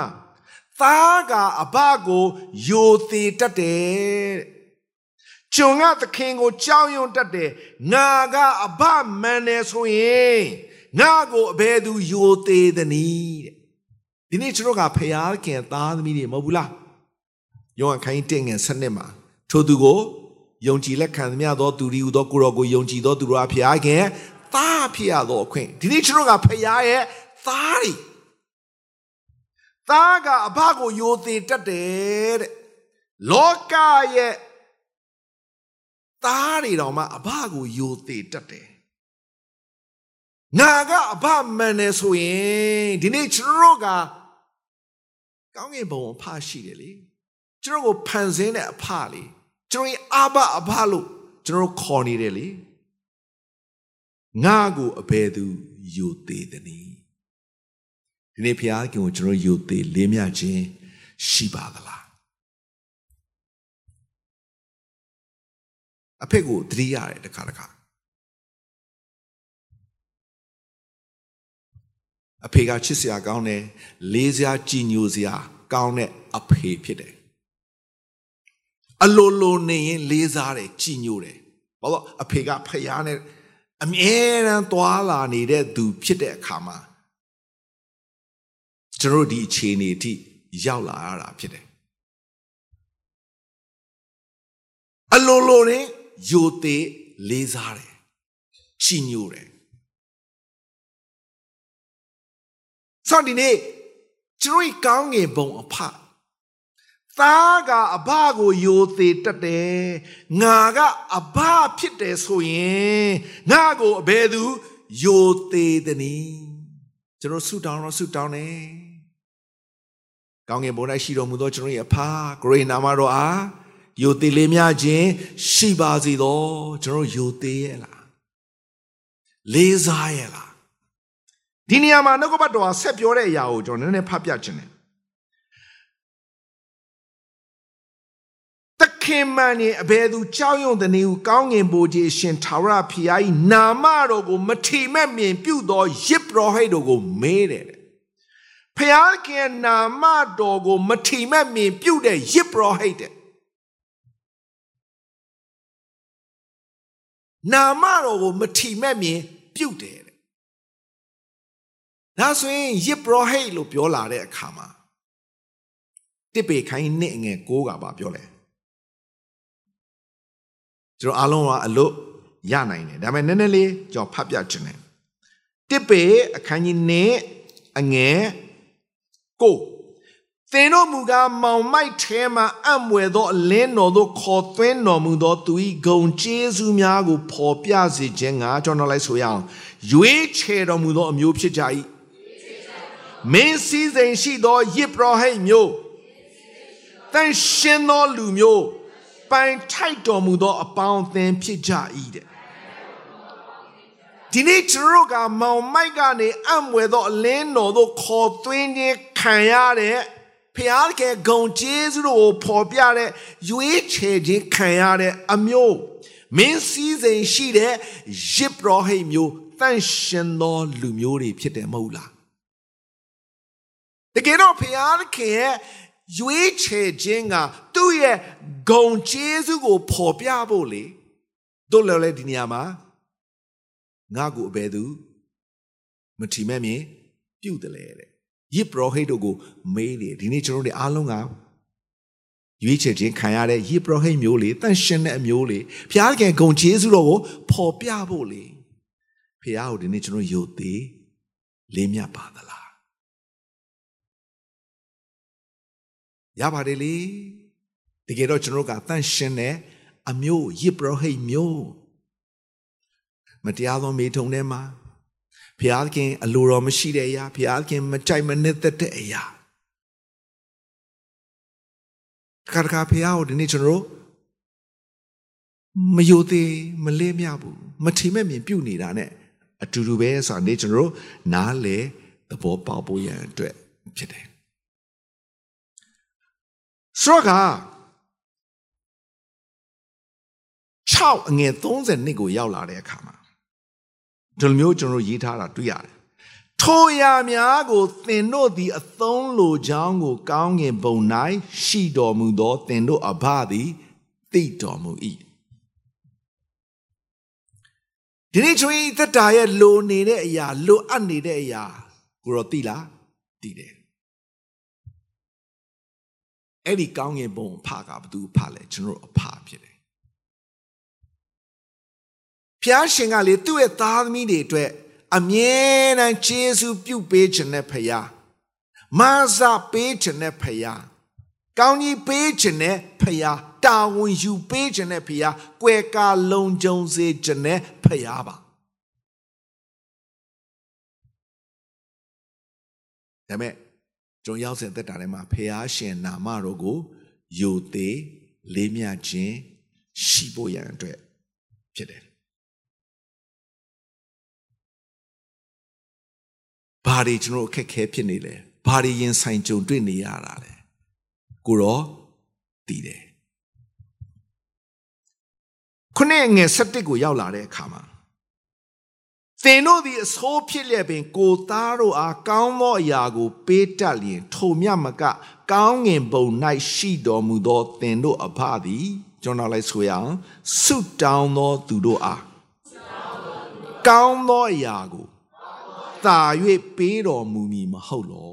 သားကအဘကိုယိုသေးတတ်တယ်တဲ့။ကျွန်ကသခင်ကိုကြောက်ရွံ့တတ်တယ်။ငါကအဘမှန်တယ်ဆိုရင်ငါကိုအဘယ်သူယိုသေးသနည်းတဲ့ ဒီနေ့ကျွန်တော်ကဖျားခင်သားသမီးတွေမဟုတ်ဘူးလားယောဟန်ခိုင်းတင်ငယ်စနစ်မှာထိုသူကိုယုံကြည်လက်ခံသမျှသောသူရီဟူသောကိုရောကိုယုံကြည်သောသူတို့အဖျားခင်သားဖြစ်ရသောအခွင့်ဒီနေ့ကျွန်တော်ကဖျားရဲ့သားတွေသားကအဘကိုယိုသေးတတ်တယ်တဲ့လောကရဲ့သားတွေတော်မှအဘကိုယိုသေးတတ်တယ် ငါကအဘမှန်တယ်ဆိုရင်ဒီနေ့ကျွန်တော်ကကောင်းကင်ဘုံအဖရှိတယ်လေကျွန်တော်ကိုဖန်ဆင်းတဲ့အဖလေကျွန်တော်ရဲ့အဘအဘလို့ကျွန်တော်ခေါ်နေတယ်လေငါကိုအဘယ်သူယူသေးသနည်းဒီနေ့ဖခင်ကိုကျွန်တော်ယူသေးလေးမြခြင်းရှိပါသလားအဖေကိုတတိရတယ်တခါတခါ အဖေကချစ်စရာကောင်းတယ်လေးစရာကြည်ညိုစရာကောင်းတဲ့အဖေဖြစ်တယ်အလိုလိုနေရင်လေးစားတယ်ကြည်ညိုတယ်ဘာလို့အဖေကဖယားနဲ့အမြဲတမ်းသွားလာနေတဲ့သူဖြစ်တဲ့အခါမှာကျွန်တော်ဒီအခြေအနေအထိရောက်လာရတာဖြစ်တယ်အလိုလိုနဲ့ယိုသေးလေးစားတယ်ကြည်ညိုတယ် ဆိုဒီနေ့ကျွန်တော်ကောင်းငင်ဘုံအဖသားကအဘကိုယိုသေးတတ်တယ်ငါကအဘဖြစ်တယ်ဆိုရင်ငါကိုအဘယ်သူယိုသေးသနည်းကျွန်တော်ဆုတောင်းတော့ဆုတောင်းတယ်ကောင်းငင်ဘုံ၌ရှိတော်မူသောကျွန်တော်ရဲ့အဖဂရေနာမတော်အားယိုသေးလေးများခြင်းရှိပါစေသောကျွန်တော်ယိုသေးရဲ့လားလေးစားရဲ့လား ဒီနေရာမှာနှုတ်ကပတ်တော်ဆက်ပြောတဲ့အရာကိုကျွန်တော်နည်းနည်းဖတ်ပြခြင်းတယ်တခင်မန်ရဲ့အဘယ်သူကြောက်ရွံ့တဲ့နေကိုကောင်းငင်ပိုကြီးရှင်ထာဝရဖျားကြီးနာမတော်ကိုမထီမဲ့မြင်ပြုသောယစ်ပရောဟိတ်တို့ကိုမေးတယ်ဖျားခင်နာမတော်ကိုမထီမဲ့မြင်ပြုတဲ့ယစ်ပရောဟိတ်တဲ့နာမတော်ကိုမထီမဲ့မြင်ပြုတယ် ဒါဆိုရင်ယစ်ပရောဟိတ်လို့ပြောလာတဲ့အခါမှာတစ်ပေခိုင်းနှစ်ငယ်ကိုးကပါပြောလဲကျွန်တော်အားလုံးကအလို့ရနိုင်တယ်ဒါပေမဲ့နည်းနည်းလေးကျွန်တော်ဖတ်ပြခြင်းတယ်တစ်ပေအခန်းကြီးနှစ်အငယ်ကိုသင်တို့မူကားမောင်မိုက်ထဲမှအံ့မွယ်သောအလင်းတော်သို့ခေါ်သွင်းတော်မူသောသူ၏ဂုံကျေးဇူးများကိုဖော်ပြစေခြင်းကကျွန်တော်လိုက်ဆိုရအောင်ရွေးချယ်တော်မူသောအမျိုးဖြစ်ကြ၏ မင်းစည်းစိမ်ရှိသောယစ်ပရောဟိတ်မျိုးသတန်ရှင်သောလူမျိုးပိုင်ထိုက်တော်မူသောအပေါင်းအသင်းဖြစ်ကြ၏တဲ့ဒီနေ့ကျွန်တော်ကမောင်မိုက်ကနေအံ့ွယ်သောအလင်းတော်သို့ခေါ်သွင်းခြင်းခံရတဲ့ဖျားကဲဂုံကျေးဇူးတော်ကိုဖော်ပြတဲ့ရွေးချယ်ခြင်းခံရတဲ့အမျိုးမင်းစည်းစိမ်ရှိတဲ့ရစ်ပရောဟိတ်မျိုးတန့်ရှင်သောလူမျိုးတွေဖြစ်တယ်မဟုတ်လား တကယ်တော့ဖျားခင်ရဲ့ရွေးချယ်ခြင်းကသူ့ရဲ့ဂုံကျေးဇူးကိုဖော်ပြဖို့လေတို့လည်းလေဒီနေရာမှာငါ့ကိုအဘယ်သူမထီမဲ့မြင်ပြုတ်တယ်လေတဲ့ယစ်ပရောဟိတ်တို့ကိုမေးတယ်ဒီနေ့ကျွန်တော်တို့အားလုံးကရွေးချယ်ခြင်းခံရတဲ့ယစ်ပရောဟိတ်မျိုးလေတန့်ရှင်းတဲ့အမျိုးလေဘုရားခင်ဂုံကျေးဇူးတော်ကိုဖော်ပြဖို့လေဘုရားကိုဒီနေ့ကျွန်တော်ယုတ်သေးလေးမြတ်ပါသလား ရပါတယ်လေတကယ်တော့ကျွန်တော်ကတန့်ရှင်းတဲ့အမျိုးယစ်ပရောဟိတ်မျိုးမတရားသောမေထုံထဲမှာဘုရားခင်အလိုတော်မရှိတဲ့အရာဘုရားခင်မကြိုက်မနစ်သက်တဲ့အရာခါတခါဘုရားကိုဒီနေ့ကျွန်တော်တို့မယိုသေးမလေးမြဘူးမထီမဲ့မြင်ပြုတ်နေတာ ਨੇ အတူတူပဲဆိုတာနေ့ကျွန်တော်တို့နားလေသဘောပေါက်ဖို့ရန်အတွက်ဖြစ်တယ် ဆိုတော့6အငယ်30နှစ်ကိုရောက်လာတဲ့အခါမှာဒီလိုမျိုးကျွန်တော်ရေးထားတာတွေ့ရတယ်ထိုရာများကိုသင်တို့သည်အသုံးလိုကြောင်းကို ကောင်းငင်ပုံ၌ရှိတော်မူသောသင်တို့အဘသည်သိတော်မူ၏ဒီနေ့ကျွန်တော်သက်တာရဲ့လိုနေတဲ့အရာလိုအပ်နေတဲ့အရာကိုတော့သိလားသိတယ် အဲ့ဒီကောင်းငင်ပုံဖကဘသူဖလဲကျွန်တော်အဖဖြစ်တယ်ဖျားရှင်ကလေသူ့ရဲ့သားသမီးတွေအတွက်အမြဲတမ်းကျေးဇူးပြုပေးခြင်းနဲ့ဖယားမဆာပေးခြင်းနဲ့ဖယားကောင်းကြီးပေးခြင်းနဲ့ဖယားတာဝန်ယူပေးခြင်းနဲ့ဖယားကွယ်ကာလုံခြုံစေခြင်းနဲ့ဖယားပါဒါမဲ့ ကျွန်ရောက်စဉ်သက်တာထဲမှာဖယားရှင်နာမတော်ကိုယိုသေးလေးမြခြင်းရှိဖို့ရန်အတွက်ဖြစ်တယ်ဘာတွေကျွန်တော်အခက်ခဲဖြစ်နေလဲဘာတွေရင်ဆိုင်ကြုံတွေ့နေရတာလဲကိုရောတည်တယ်ခုနှစ်ငယ်7ကိုရောက်လာတဲ့အခါမှာ သင်တို့သည်အဆိုးဖြစ်လျက်ပင် ကိုသားတို့အားကောင်းသောအရာကို ပေးတတ်လျင် ထိုမြတ်မက ကောင်းငင်ပုံ၌ရှိတော်မူသောသင်တို့အဖသည်ကျွန်တော်လိုက်ဆိုရအောင်ဆုတောင်းသောသူတို့အားကောင်းသောအရာကိုသာ၍ပေးတော်မူမည်မဟုတ်လော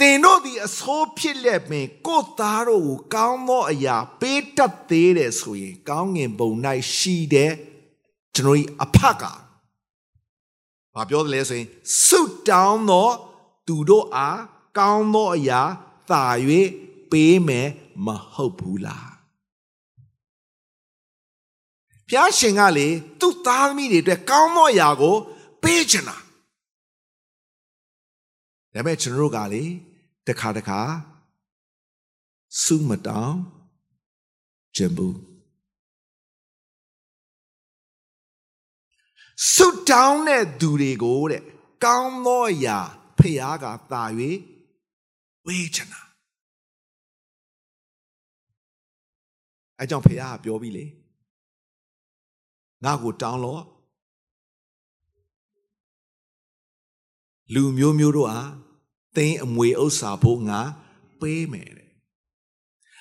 သင်တို့သည်အဆိုးဖြစ်လက်ပင်ကိုယ်သားတို့ကိုကောင်းသောအရာပေးတတ်သေးတယ်ဆိုရင် ကောင်းငင်ပုံ၌ရှိတဲ့ကျွန်တော်အဖကဘာပြောတယ်လဲဆိုရင်ဆုတောင်းသောသူတို့အားကောင်းသောအရာသာ၍ပေးမယ်မဟုတ်ဘူးလားဖျားရှင်ကလေသူ့သားသမီးတွေအတွက်ကောင်းသောအရာကိုပေးချင်တာဒါပေမဲ့ကျွန်တော်တို့ကလေ တခါတခါစုမတောင်းခြင်းဘူးစုတောင်းတဲ့သူတွေကိုတဲ့ကောင်းသောအရာဖျားကသာ၍ဝေးချင်တာအဲကြောင့်ဖျားကပြောပြီးလေငါ့ကိုတောင်းလို့လူမျိုးမျိုးတို့အား သိန်းအမွေဥစ္စာဖို့ငါပေးမယ်တဲ့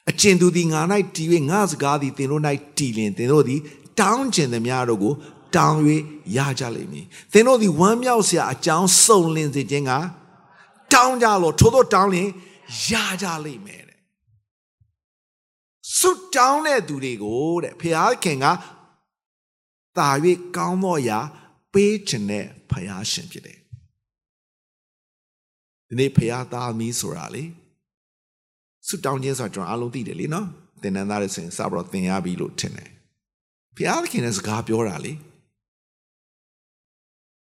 အကျဉ်သူသည်ငါ၌တည်၍ငါစကားသည်သင်တို့၌တည်လင်သင်တို့သည်တောင်းကျင်သည်များတို့ကိုတောင်း၍ရကြလိမ့်မည်သင်တို့သည်ဝမ်းမြောက်စရာအကြောင်းစုံလင်စေခြင်းကတောင်းကြလို့ထို့သောတောင်းလင်ရကြလိမ့်မယ်တဲ့ဆုတောင်းတဲ့သူတွေကိုတဲ့ဖခင်ကတာ၍ကောင်းသောအရာပေးခြင်းနဲ့ဖယားရှင်ဖြစ်တယ် ဒီနေ့ဖယားသားမီးဆိုတာလေဆုတောင်းခြင်းဆိုတာကျွန်တော်အားလုံးသိတယ်လေနော်သင်တန်းသားတွေဆိုရင်စပြီးတော့သင်ရပြီလို့ထင်တယ်ဖယားခင်ရဲ့စကားပြောတာလေ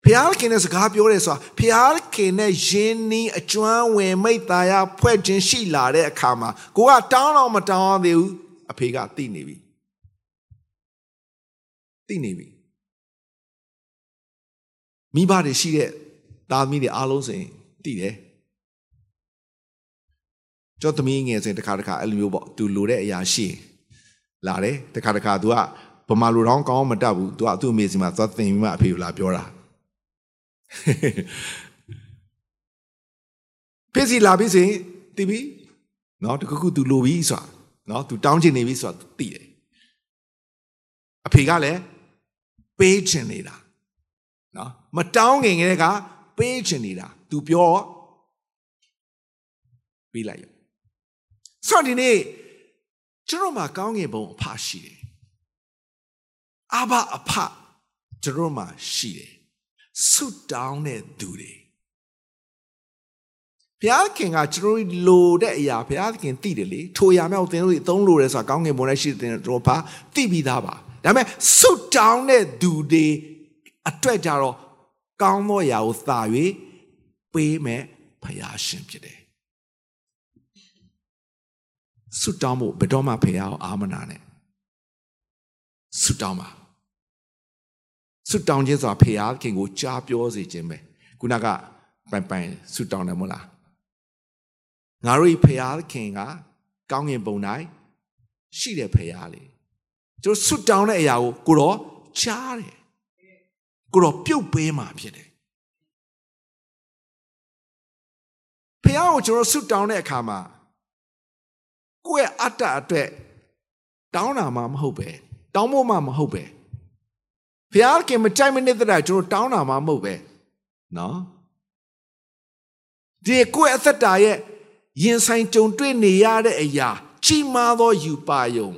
ဖျားခင်နဲ့စကားပြောတယ်ဆိုတာဖျားခင်နဲ့ယင်းနီးအကျွမ်းဝင်မိတ်သားရဖွဲ့ခြင်းရှိလာတဲ့အခါမှာကိုကတောင်းတော့မတောင်းသေးဘူးအဖေကသိနေပြီသိနေပြီမိဘတွေရှိတဲ့သားသမီးတွေအားလုံးစင်သိတယ် ကျော်သမီးငယ်စဉ်တစ်ခါတစ်ခါအဲ့လိုမျိုးပေါ့သူလိုတဲ့အရာရှိလာတယ်တစ်ခါတစ်ခါ तू ကဗမာလူတောင်းကောင်းမတတ်ဘူး तू ကသူ့အမေစီမှာသွားသင်ပြီးမှအဖေကိုလာပြောတာပြည့်စီလာပြီစဉ်တည်ပြီနော်တခုခု तू လိုပြီဆိုတာနော် तू တောင်းချင်နေပြီဆိုတာသိတယ်အဖေကလည်းပေးချင်နေတာနော်မတောင်းငင်ကလေးကပေးချင်နေတာ तू ပြောပေးလိုက်ရ ဆိုတော့ဒီနေ့ကျွန်တော်မှာကောင်းငင်ဘုံအဖရှိတယ်အဘအဖကျွန်တော်မှာရှိတယ်ဆုတောင်းတဲ့သူတွေဘုရားခင်ကကျွန်တော်လိုတဲ့အရာဘုရားခင်သိတယ်လေထိုအရာမျိုးသင်တို့အသုံးလိုတယ်ဆိုတာကောင်းငင်ဘုံနဲ့ရှိတဲ့တို့ဘာသိပြီးသားပါဒါပေမဲ့ဆုတောင်းတဲ့သူတွေအတွက်ကြတော့ကောင်းသောအရာကိုသာ၍ပေးမယ်ဘုရားရှင်ဖြစ်တယ် ဆုတောင်းဖို့ဘယ်တော့မှဖခင်အောင်အာမနာနဲ့ဆုတောင်းပါဆုတောင်းခြင်းဆိုတာဖခင်ကိုကြားပြောစေခြင်းပဲခုနကပိုင်ပိုင်ဆုတောင်းတယ်မဟုတ်လားငါတို့ဖခင်ကကောင်းငင်ပုံ၌ရှိတဲ့ဖခင်လေကျွန်တော်ဆုတောင်းတဲ့အရာကိုကိုတော့ကြားတယ်ကိုတော့ပြုတ်ပေးမှာဖြစ်တယ်ဖခင်ကိုကျွန်တော်ဆုတောင်းတဲ့အခါမှာ ကိုယ့်ရဲ့အတ္တအတွက်တောင်းတာမှမဟုတ်ပဲတောင်းဖို့မှမဟုတ်ပဲဘုရားခင်မကြိုက်မနစ်တဲ့ကျွန်တော်တောင်းတာမှမဟုတ်ပဲနော်ဒီကိုယ့်အသက်တာရဲ့ရင်ဆိုင်ကြုံတွေ့နေရတဲ့အရာကြီးမားသောယူပါယုံ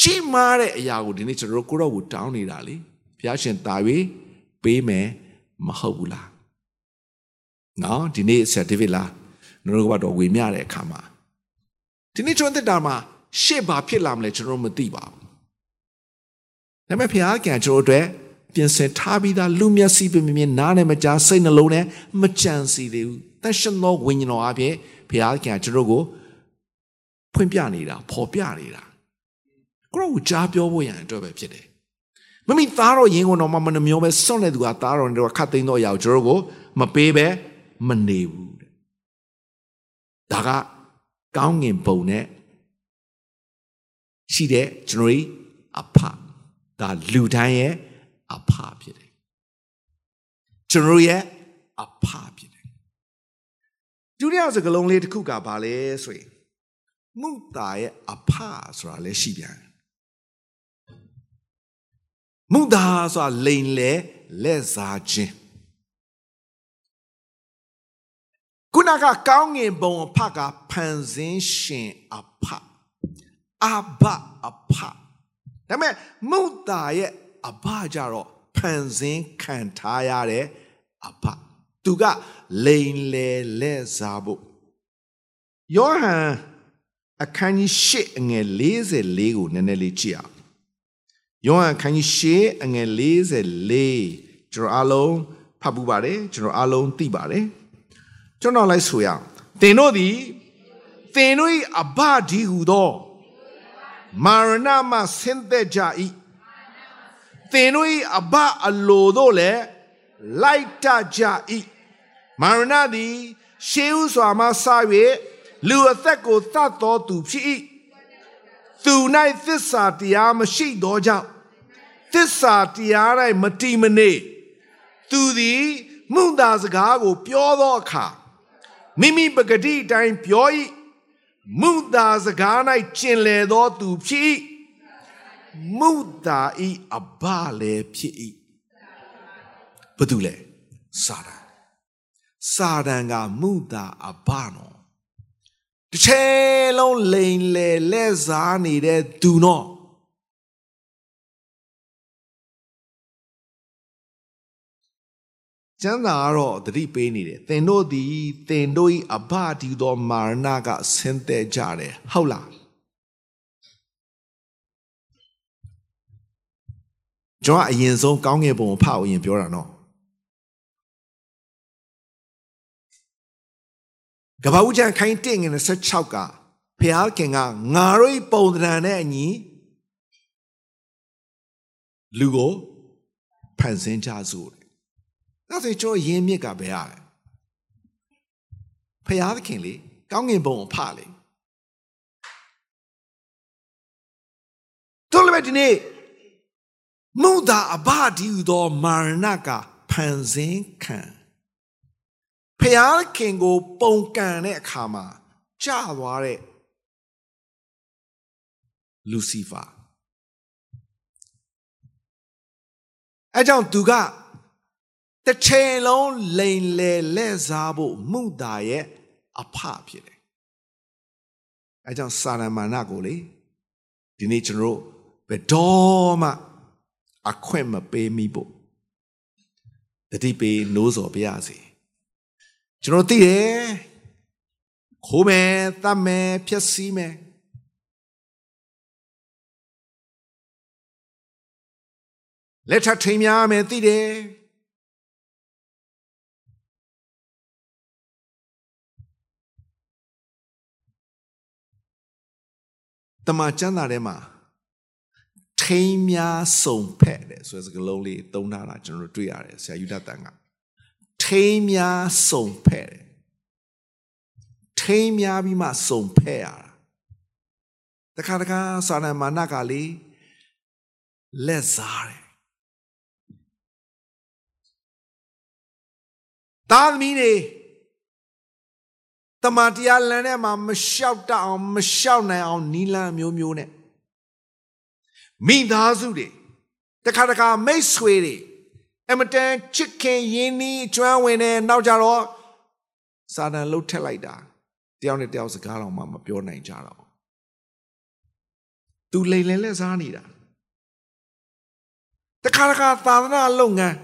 ကြီးမားတဲ့အရာကိုဒီနေ့ကျွန်တော်တို့ကိုတော့ကိုတောင်းနေတာလေဘုရားရှင်တာ၍ပေးမယ်မဟုတ်ဘူးလားနော်ဒီနေ့ဆရာဒေးဗစ်လားကျွန်တော်တို့ကတော့ဝေမျှတဲ့အခါမှာ ဒီနေ့ကျွန်တော်တက်တာမှာရှေ့ဘာဖြစ်လာမလဲကျွန်တော်မသိပါဘူး။ဒါပေမဲ့ဘုရားကကျွန်တော်တို့ပြင်ဆင်ထားပြီးသားလူမျက်စိပြမြင်နားနဲ့မကြားစိတ်နှလုံးနဲ့မကြံစီသေးဘူး။တန်ရှင်သောဝိညာဉ်တော်အပြင်ဘုရားကကျွန်တော်ကိုဖွင့်ပြနေတာပေါ်ပြနေတာ။ကိုရောကိုကြားပြောဖို့ရန်အတွက်ပဲဖြစ်တယ်။မမိသားတော်ရင်ကုန်တော်မှမနှမျောပဲစွန့်တဲ့သူကသားတော်တို့ခတ်သိမ်းသောအရာကိုကျွန်တော်ကိုမပေးပဲမနေဘူးတဲ့။ဒါက ကောင်းငင်ပုံနဲ့ရှိတဲ့ကျွန်တော်တို့အဖဒါလူတိုင်းရဲ့အဖဖြစ်တယ်ကျွန်တော်ရဲ့အဖဖြစ်တယ်ဒုတိယစကားလုံးလေးတစ်ခုကဘာလဲဆိုရင်မုတာရဲ့အဖဆိုတာလည်းရှိပြန်မုတာဆိုတာလိန်လေလက်စားခြင်း ခုနကကောင်းငင်ဘုံအဖကဖန်ဆင်းရှင်အဖအဘအဖဒါပေမဲ့မုတ်တာရဲ့အဘကြတော့ဖန်ဆင်းခံထားရတဲ့အဘသူကလိန်လေလက်စားဖို့ယောဟန်အခန်းကြီး၈အငယ်44ကိုနည်းနည်းလေးကြည့်အောင်ယောဟန်အခန်းကြီး၈အငယ်44ကျွန်တော်အားလုံးဖတ်ပူပါတယ်ကျွန်တော်အားလုံးသိပါတယ် ကျွန်တော်လိုက်ဆိုရအောင်သင်တို့သည်သင်တို့၏အဘဒီဟုသောမာရဏမှဆင်းသက်ကြ၏သင်တို့၏အဘအလိုတို့လည်းလိုက်တကြ၏မာရဏသည်ရှေးဥစွာမှစ၍လူအသက်ကိုသတ်တော်သူဖြစ်၏သူ၌သစ္စာတရားမရှိသောကြောင့်သစ္စာတရား၌မတီမနေသူသည်မှုသာစကားကို ပြောသောအခါ မိမိပဂတိအတိုင်းပြော၏မုသာစကား၌ကျင်လေသောသူဖြစ်၏မုသာဤအဘလည်းဖြစ်၏ဘာတူလဲစာတန်စာတန်ကမုသာအဘနော်တစ်ချိန်လုံးလိန်လေလက်စားနေတဲ့သူနော် ကျမ်းစာကတော့သတိပေးနေတယ်သင်တို့သည်သင်တို့၏အဘတည်သောမာရဏကဆင်းသက်ကြတယ်ဟုတ်လားကျွန်တော်အရင်ဆုံးကောင်းငယ်ပုံကိုဖတ်အောင်ရင်ပြောတာနော်ကဘာဦးကျန်ခိုင်းတင့်ငယ်26ကဖျားခင်ကငါတို့ပုံသဏ္ဍာန်နဲ့အညီလူကိုဖန်ဆင်းကြစို့ တယ်။ဒါဆိုကျွန်တော်ရင်းမြစ်ကဘယ်ရလဲ။ဖျားခင်လေကောင်းငင်ဘုံကိုဖလေတို့လည်းဒီနေ့မုဒ္ဒါအဘဒီဟူသောမာရဏကဖန်ဆင်းခံဖျားခင်ကို ပုံကန်တဲ့အခါမှာကြာသွားတဲ့လူစီဖာအဲကြောင့်သူက တစ်ချိန်လုံးလိန်လေလက်စားဖို့မှုတာရဲ့အဖဖြစ်တယ်အဲကြောင့်စာရမဏကိုလေဒီနေ့ကျွန်တော်ဘယ်တော့မှအခွင့်မပေးမိဖို့တတိပေးနိုးစော်ပြရစီကျွန်တော်သိတယ်ခိုးမယ်တတ်မယ်ဖြက်စီးမယ်လက်ထထိန်များမယ်သိတယ် တမန်ကျမ်းစာထဲမှာထိန်များစုံဖက်တယ်ဆိုတဲ့စကားလုံးလေးသုံးထားတာကျွန်တော်တို့တွေ့ရတယ်ဆရာယူဒတန်ကထိန်များစုံဖက်တယ်ထိန်များပြီးမှစုံဖက်ရတာတခါတခါစာနမာနကလေလက်စားတယ်သားသမီးတွေ တမန်တရားလမ်းထဲမှာမလျှောက်တအောင်မလျှောက်နိုင်အောင်နီလန်းမျိုးမျိုးနဲ့မိသားစုတွေတခါတခါမိတ်ဆွေတွေအမတန်ချစ်ခင်ရင်းနှီးကျွမ်းဝင်တဲ့နောက်ကြတော့စာတန်လှုပ်ထက်လိုက်တာတယောက်နဲ့တယောက်စကားတော့မှမပြောနိုင်ကြတော့သူလိန်လည်လက်စားနေတာတခါတခါသာသနာလုပ်ငန်း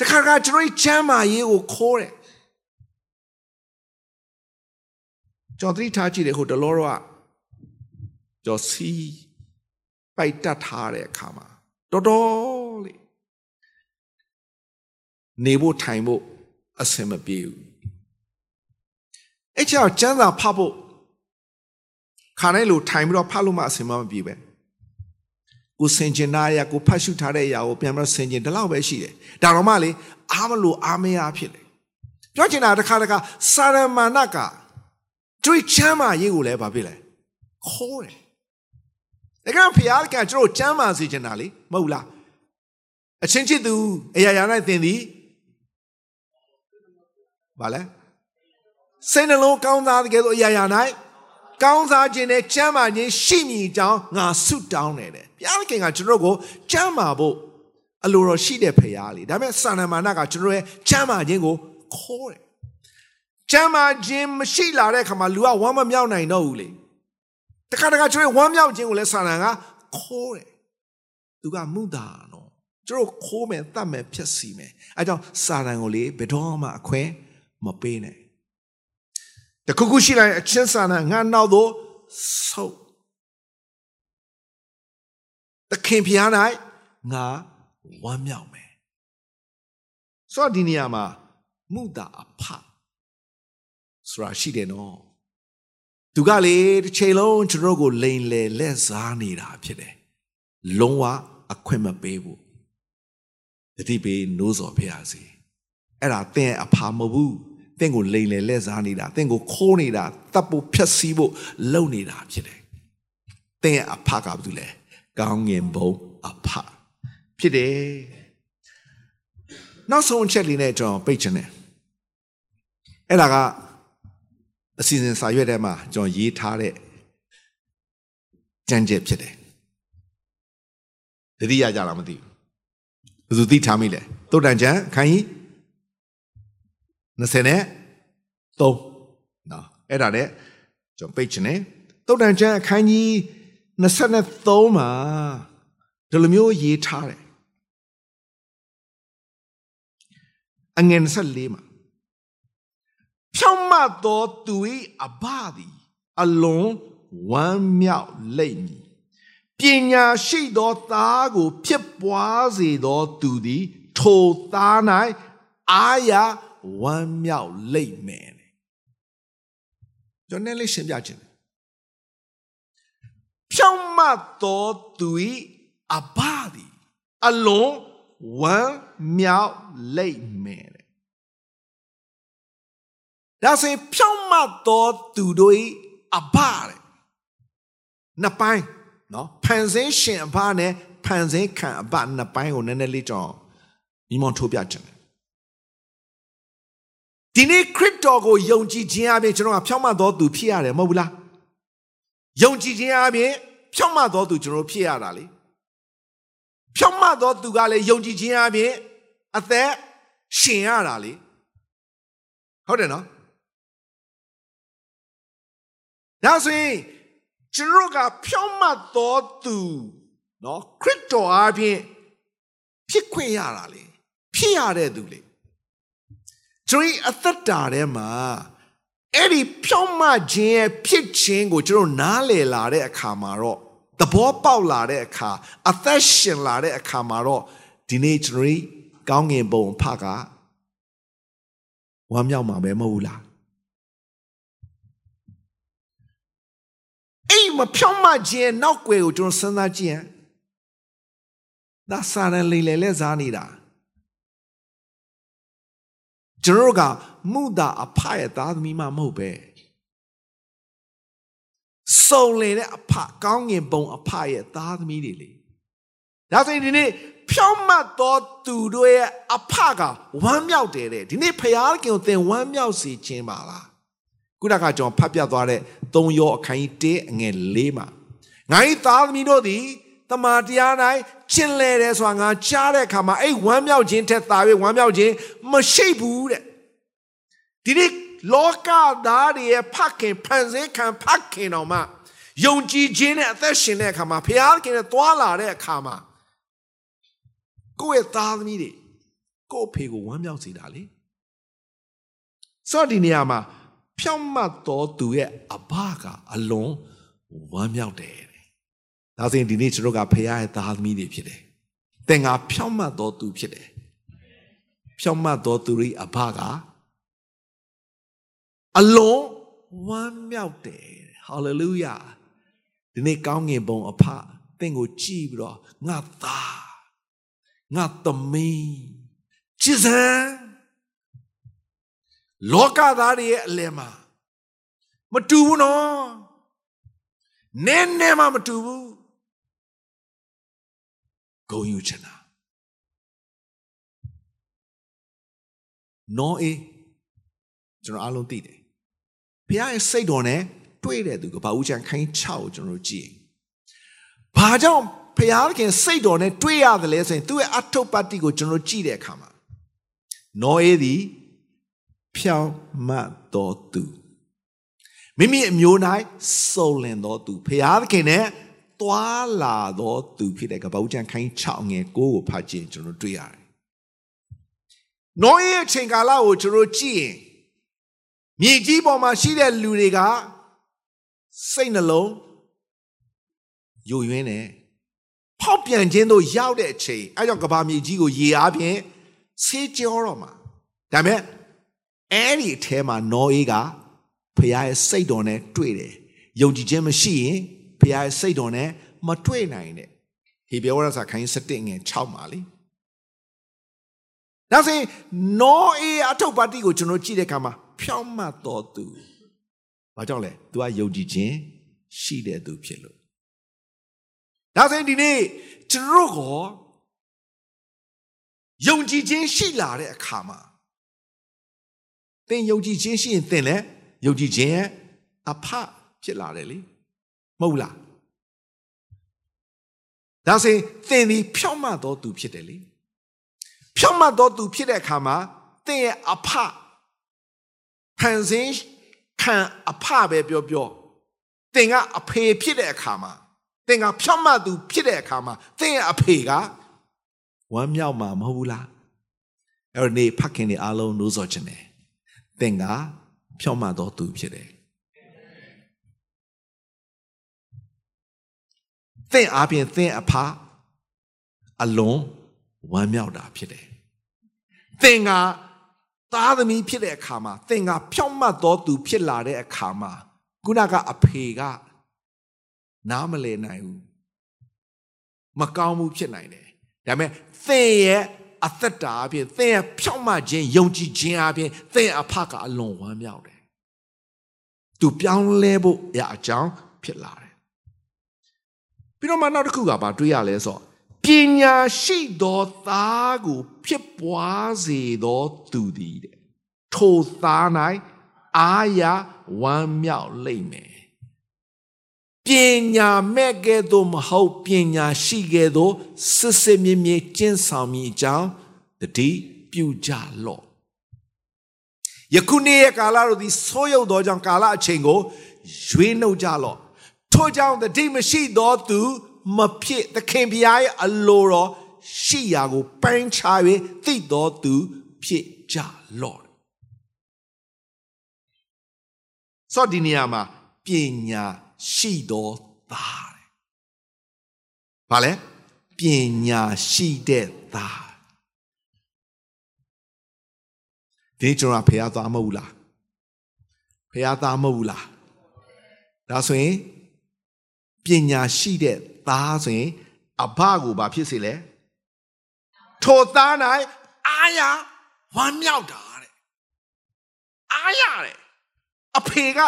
တခါတခါကျွန်တော်ချမ်းမာရေးကိုခိုးတယ် ကျွန်တော်သတိထားကြည့်တယ်ဟိုတလောတော့ကျော်စီပိုက်တက်ထားတဲ့အခါမှာတော်တော်လေးနေဖို့ထိုင်ဖို့အဆင်မပြေဘူးအဲ့ကြောင့်ကျမ်းစာဖတ်ဖို့ခါတိုင်းလိုထိုင်ပြီးတော့ဖတ်လို့မှအဆင်မပြေပဲကိုစင်ကျင်သားရကိုဖတ်ရှုထားတဲ့အရာကိုပြန်ပြီးတော့စင်ကျင်ဒီလောက်ပဲရှိတယ်ဒါတော့မှလေအားမလို့အားမရဖြစ်တယ်ပြောချင်တာတစ်ခါတခါစာရမဏက တွေးချမ်းမာရေးကိုလည်းဘာဖြစ်လဲခိုးတယ်ဒါကဖျားကကျွန်တော်ချမ်းမာစေချင်တာလေမဟုတ်လားအချင်းချစ်သူအရာရာ၌သင်သည်ဘာလဲစိတ်နှလုံးကောင်းစားတဲ့ကဲဆိုအရာရာ၌ကောင်းစားခြင်းနဲ့ချမ်းသာခြင်းရှိမည်ကြောင်းငါဆုတောင်းနေတယ်ဘုရားခင်ကကျွန်တော်ကိုချမ်းသာဖို့အလိုတော်ရှိတဲ့ဖရားလေဒါပေမဲ့စာနမာနကကျွန်တော်ရဲ့ချမ်းသာခြင်းကိုခိုးတယ် ချမ်းသာခြင်းမရှိလာတဲ့အခါမှာလူကဝမ်းမမြောက်နိုင်တော့ဘူးလေတခါတခါကျွန်တော်ဝမ်းမြောက်ခြင်းကိုလည်းစာနန်ကခိုးတယ်သူကမှုတာနော်ကျွန်တော်ခိုးမယ်တတ်မယ်ဖြက်စီမယ်အဲကြောင့်စာနန်ကိုလေဘယ်တော့မှအခွင့်မပေးနဲ့တခုခုရှိလိုက်အချင်းစာနန်ငါနောက်တော့ဆုတ်တခင်ဖျား၌ငါဝမ်းမြောက်မယ်ဆိုတော့ဒီနေရာမှာမုတာအဖ ဆိုတာရှိတယ်နော်သူကလေတစ်ချိန်လုံးကျွန်တော်ကိုလိန်လေလက်စားနေတာဖြစ်တယ်လုံးဝအခွင့်မပေးဘူးတတိပေးနိုးစော်ဖရစီအဲ့ဒါသင်အဖာမဟုတ်ဘူးသင်ကိုလိန်လေလက်စားနေတာသင်ကိုခိုးနေတာတပ်ဖို့ဖြက်စီးဖို့လုပ်နေတာဖြစ်တယ်သင်အဖကဘာလို့လဲကောင်းငင်ဘုံအဖဖြစ်တယ်နောက်ဆုံးအချက်လေးနဲ့ကျွန်တော်ပိတ်ချင်တယ်အဲ့ဒါက အစီအစဉ်စာရွက်ထဲမှာကျွန်တော်ရေးထားတဲ့ကြံကြက်ဖြစ်တယ်တတိယကြလားမသိဘူးဘယ်သူသိထားမိလဲတုတ်တန်ချံခိုင်းကြီး20နဲ့3နော်အဲ့ဒါနဲ့ကျွန်တော်ပိတ်ချင်တယ်တုတ်တန်ချံအခန်းကြီး23မှာဒီလိုမျိုးရေးထားတယ်အငယ်24မှာ ဖြောင့်မတ်သောသူ၏အဘသည် အလွန်ဝမ်းမြောက်လိမ့်မည်ပညာရှိသောသားကို ဖြစ်ပွားစေသောသူသည် ထိုသား၌အာရဝဝမ်းမြောက်လိမ့်မယ်ကျွန်တော်လည်းရှင်းပြခြင်းဖြောင့်မတ်သောသူ၏အဘသည်အလုံးဝမ်းမြောက်လိမ့်မယ်တဲ့ ဒါဆိုရင်ဖြောင့်မတ်သောသူတို့၏အဘတဲ့နှစ်ပိုင်းနော်ဖန်ဆင်းရှင်အဘနဲ့ဖန်ဆင်းခံအဘနှစ်ပိုင်းကိုနည်းနည်းလေးကြောင်းမိမောထိုးပြခြင်းဒီနေ့ခရစ်တော်ကိုယုံကြည်ခြင်းအပြင်ကျွန်တော်ကဖြောင့်မတ်သောသူဖြစ်ရတယ်မဟုတ်ဘူးလားယုံကြည်ခြင်းအပြင်ဖြောင့်မတ်သောသူကျွန်တော်ဖြစ်ရတာလေဖြောင့်မတ်သောသူကလည်းယုံကြည်ခြင်းအပြင်အသက်ရှင်ရတာလေဟုတ်တယ်နော် ဒါဆိုရင်ကျွန်တော်ကဖြောင့်မတ်သောသူနော်ခရစ်တော်အပြင်ဖြစ်ခွင့်ရတာလေဖြစ်ရတဲ့သူလေကျွန်တော်အသက်တာထဲမှာအဲ့ဒီဖြောင့်မခြင်းရဲ့ဖြစ်ခြင်းကိုကျွန်တော်နားလည်လာတဲ့အခါမှာတော့သဘောပေါက်လာတဲ့အခါအသက်ရှင်လာတဲ့အခါမှာတော့ဒီနေ့ကျွန်တော်ကောင်းငင်ပုံဖကဝမ်းမြောက်မှာပဲမဟုတ်လားအိ မ်မဖြောင့်မခြင်းနောက်ွယ်ကိုကျွန်တော်စဉ်းစားကြည့်ရင်ဒါစာရန်လေးလေလဲစားနေတာကျွန်တော်ကမုတာအဖရဲ့သားသမီးမှမဟုတ်ပဲစုံလေတဲ့အဖကောင်းငင်ပုံအဖရဲ့သားသမီးတွေလေဒါဆိုရင်ဒီနေ့ဖြောင့်မတ်သောသူတို့ရဲ့အဖကဝမ်းမြောက်တယ်တဲ့ဒီနေ့ဖယားခင်ကိုသင်ဝမ်းမြောက်စေခြင်းပါလား ခုနကကျွန်တော်ဖတ်ပြသွားတဲ့သုံးရောအခန်းကြီး1အငယ်၄မှာငါ၏သားသမီးတို့သည်တမာတရားတိုင်းကျင်လဲတယ်ဆိုတာငါကြားတဲ့အခါမှာအဲ့ဝမ်းမြောက်ခြင်းထက်သာ၍ဝမ်းမြောက်ခြင်းမရှိဘူးတဲ့ဒီနေ့လောကသားတွေရဲ့ဖခင်ဖန်ဆင်းခံဖခင်တော်မှယုံကြည်ခြင်းနဲ့အသက်ရှင်တဲ့အခါမှာဖခင်နဲ့တွာလာတဲ့အခါမှာကိုယ့်ရဲ့သားသမီးတွေကိုယ့်ဖေကိုဝမ်းမြောက်စေတာလေဆိုတော့ဒီနေရာမှာ ဖြောင့်မတ်တော်သူရဲ့အဘကအလွန်ဝမ်းမြောက်တယ်ဒါဆိုရင်ဒီနေ့ကျွန်တော်ကဖခင်ရဲ့သားသမီးတွေဖြစ်တယ်။သင်ကဖြောင့်မတ်တော်သူဖြစ်တယ်။ဖြောင့်မတ်တော်သူရဲ့အဘကအလွန်ဝမ်းမြောက်တယ်။ဟာလေလုယာ။ဒီနေ့ကောင်းငင်ဘုံအဖသင်ကိုကြည့်ပြီးတော့ငါသားငါသမီးကြည်စံ လောကသားတွေရဲ့အလယ်မှာမတူဘူးနော်နည်းနည်းမှမတူဘူးဂုံယူချင်တာနောအေးကျွန်တော်အားလုံးသိတယ်ဘုရားရဲ့စိတ်တော်နဲ့တွေ့တဲ့သူကဘာဦးချန်ခိုင်း6ကိုကျွန်တော်တို့ကြည့်ဘာကြောင့်ဘုရားခင်စိတ်တော်နဲ့တွေ့ရတယ်လဲဆိုရင်သူ့ရဲ့အထုပ်ပတ်တိကိုကျွန်တော်ကြည့်တဲ့အခါမှာနောအေးသည် ဖြောင်းမတ်တော်သူမိမိအမျိုး၌စုံလင်တော်သူဘုရားခင်နဲ့သွားလာသောသူဖြစ်တဲ့ကပ္ပဦးကျန်ခိုင်း6ငယ်9ကိုဖတ်ကြည့်ကျွန်တော်တွေ့ရတယ်။နောရဲ့အချိန်ကာလကိုကျွန်တော်ကြည့်ရင်မြေကြီးပေါ်မှာရှိတဲ့လူတွေကစိတ်နှလုံးယိုယွင်းနေဖောက်ပြန်ခြင်းတို့ရောက်တဲ့အချိန်အဲကြောင့်ကဘာမြေကြီးကိုရေအားဖြင့်ဆေးကြောတော့မှာဒါပေမဲ့ အဲ့ဒီအထဲမှာနောအေးကဖခင်ရဲ့စိတ်တော်နဲ့တွေ့တယ်ယုံကြည်ခြင်းမရှိရင်ဘုရားရဲ့စိတ်တော်နဲ့မတွေ့နိုင်တဲ့ဟေဘဲဝရစာခိုင်း7ငယ်6မှာလေဒါဆိုရင်နောအေအထုပ်ပါတိကိုကျွန်တော်ကြည့်တဲ့အခါမှာဖြောင်းမတ်တော်သူဘာကြောင့်လဲ तू ကယုံကြည်ခြင်းရှိတဲ့သူဖြစ်လို့ဒါဆိုရင်ဒီနေ့ကျွန်တော်ကိုယုံကြည်ခြင်းရှိလာတဲ့အခါမှာ သင်ယုံကြည်ခြင်းရှိရင်သင်လည်းယုံကြည်ခြင်းရဲ့အဖဖြစ်လာတယ်လေမဟုတ်လားဒါဆိုရင်သင်ဒီဖြောင့်မတ်တော်သူဖြစ်တယ်လေဖြောင့်မတ်တော်သူဖြစ်တဲ့အခါမှာသင်ရဲ့အဖဖန်ဆင်းခံအဖပဲပြောပြောသင်ကအဖေဖြစ်တဲ့အခါမှာသင်ကဖြောင့်မတ်သူဖြစ်တဲ့အခါမှာသင်ရဲ့အဖေကဝမ်းမြောက်မှာမဟုတ်ဘူးလားအဲ့တော့နေဖခင်တွေအားလုံးလို့ဆိုချင်တယ် သင်ကဖြောင့်မတ်တော်သူဖြစ်တယ်သင်အားဖြင့်သင်အဖအလွန်ဝမ်းမြောက်တာဖြစ်တယ်။သင်ကသားသမီးဖြစ်တဲ့အခါမှာသင်ကဖြောင့်မတ်သောသူဖြစ်လာတဲ့အခါမှာခုနကအဖေကနားမလည်နိုင်ဘူးမကောင်းမှုဖြစ်နိုင်တယ်ဒါပေမဲ့သင်ရဲ့ အသက်တာအပြင်သင်ရဲ့ဖြောင့်မတ်ခြင်းယုံကြည်ခြင်းအပြင်သင်အဖကအလွန်ဝမ်းမြောက်တယ်သူပြောင်းလဲဖို့အရာအကြောင်းဖြစ်လာတယ်ပြီးတော့မှနောက်တစ်ခုကဘာတွေးရလဲဆိုတော့ပညာရှိသောသားကို ဖြစ်ပွားစေသောသူသည်တဲ့ထိုသား၌အာရဝမ်းမြောက်လိမ့်မယ် ပညာမဲ့ကဲ့သို့မဟုတ်ပညာရှိကဲ့သို့စစ်စစ်မြင့်မြင့်ကျင့်ဆောင်မိအကြောင်းတတိပြုကြလော့ယခုနေ့ရဲ့ကာလတို့သည်ဆိုးရုပ်သောကြောင့်ကာလအချိန်ကိုရွေးနှုတ်ကြလော့ထို့ကြောင့်တတိမရှိသောသူမဖြစ်သခင်ဖျားရဲ့အလိုတော်ရှိရာကိုပိုင်းခြား၍သိတော်သူဖြစ်ကြလော့စောဒီနေရာမှာပညာ ရှိတော်သားတဲ့။ဘာလဲပညာရှိတဲ့သားဒီကျွန်တော်ဖះသားမဟုတ်ဘူးလားဖះသားမဟုတ်ဘူးလားဒါဆိုရင်ပညာရှိတဲ့သားဆိုရင်အဘကိုဘာဖြစ်စေလဲထိုသား၌အာရဝမ်းမြောက်တာတဲ့အာရတဲ့အဖေက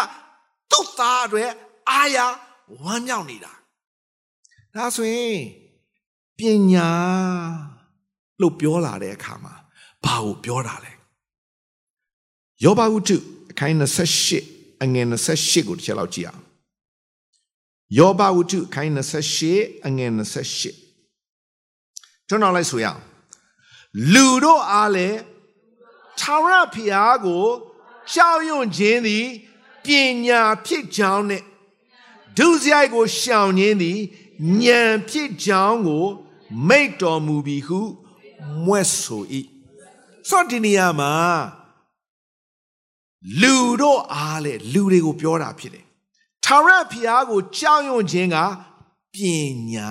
သူ့သားအတွက် အာရဝမ်းမြောက်နေတာဒါဆိုရင်ပညာလို့ပြောလာတဲ့အခါမှာဘာကိုပြောတာလဲယောဘဝတ္ထုအခန်း28အငယ်28ကိုတစ်ချက်လောက်ကြည့်အောင်ယောဘဝတ္ထုခိုင်း28အငယ်28ကျွန်တော်လိုက်ဆိုရအောင်လူတို့အားလည်းထာဝရဘုရားကိုကြောက်ရွံ့ခြင်းသည်ပညာဖြစ်ကြောင်းနဲ့ ဒုစရိုက်ကိုရှောင်ခြင်းသည်ဉာဏ်ဖြစ်ကြောင်းကို မိတ်တော်မူပြီဟုမွဲ့ဆို၏ဆိုဒီနေရာမှာလူတို့အားလေလူတွေကိုပြောတာဖြစ်တယ်ထာဝရဘုရားကိုကြောက်ရွံ့ခြင်းကပညာ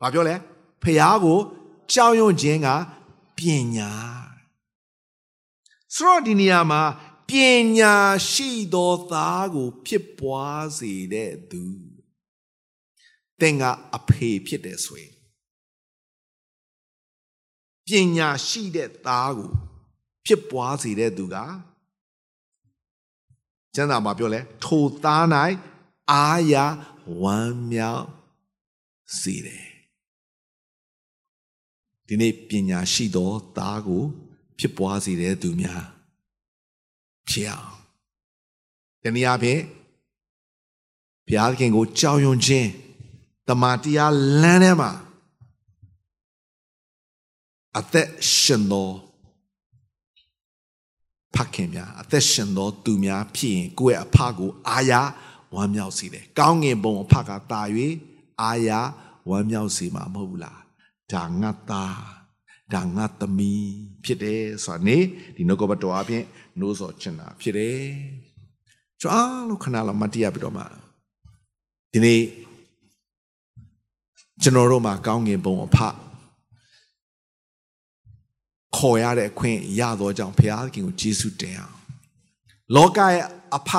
ဘာပြောလဲဘုရားကိုကြောက်ရွံ့ခြင်းကပညာဆိုတော့ဒီနေရာမှာ ပညာရှိသောသားကို ဖြစ်ပွားစေတဲ့သူသင်ကအဖေဖြစ်တယ်ဆိုရင်ပညာရှိတဲ့သားကို ဖြစ်ပွားစေတဲ့သူကကျမ်းစာမှာပြောလဲထိုသား၌အာရဝမ်းမြောက်စေတယ်ဒီနေ့ပညာရှိသောသားကို ဖြစ်ပွားစေတဲ့သူများ ဖြစ်အောင်တနည်းအားဖြင့်ဘုရားသခင်ကိုကြောက်ရွံ့ခြင်းတမန်တရားလမ်းထဲမှာအသက်ရှင်သောဖခင်များအသက်ရှင်သောသူများဖြစ်ရင်ကိုယ့်ရဲ့အဖကိုအာရဝမ်းမြောက်စေတယ်။ကောင်းငင်ဘုံအဖကတာ၍အာရဝမ်းမြောက်စေမှာမဟုတ်ဘူးလား။ဒါငါသား ဒါငါသမီးဖြစ်တယ်ဆိုတာနေဒီနှုတ်ကပတော်အပြင်နှိုးဆော်ချင်တာဖြစ်တယ်။ကျွန်တော်လို့ခဏလောက်မတိရပြီးတော့မှဒီနေ့ကျွန်တော်တို့မှာကောင်းငင်ဘုံအဖခေါ်ရတဲ့အခွင့်ရသောကြောင့်ဘုရားခင်ကိုကျေးဇူးတင်အောင်လောကရဲ့အဖ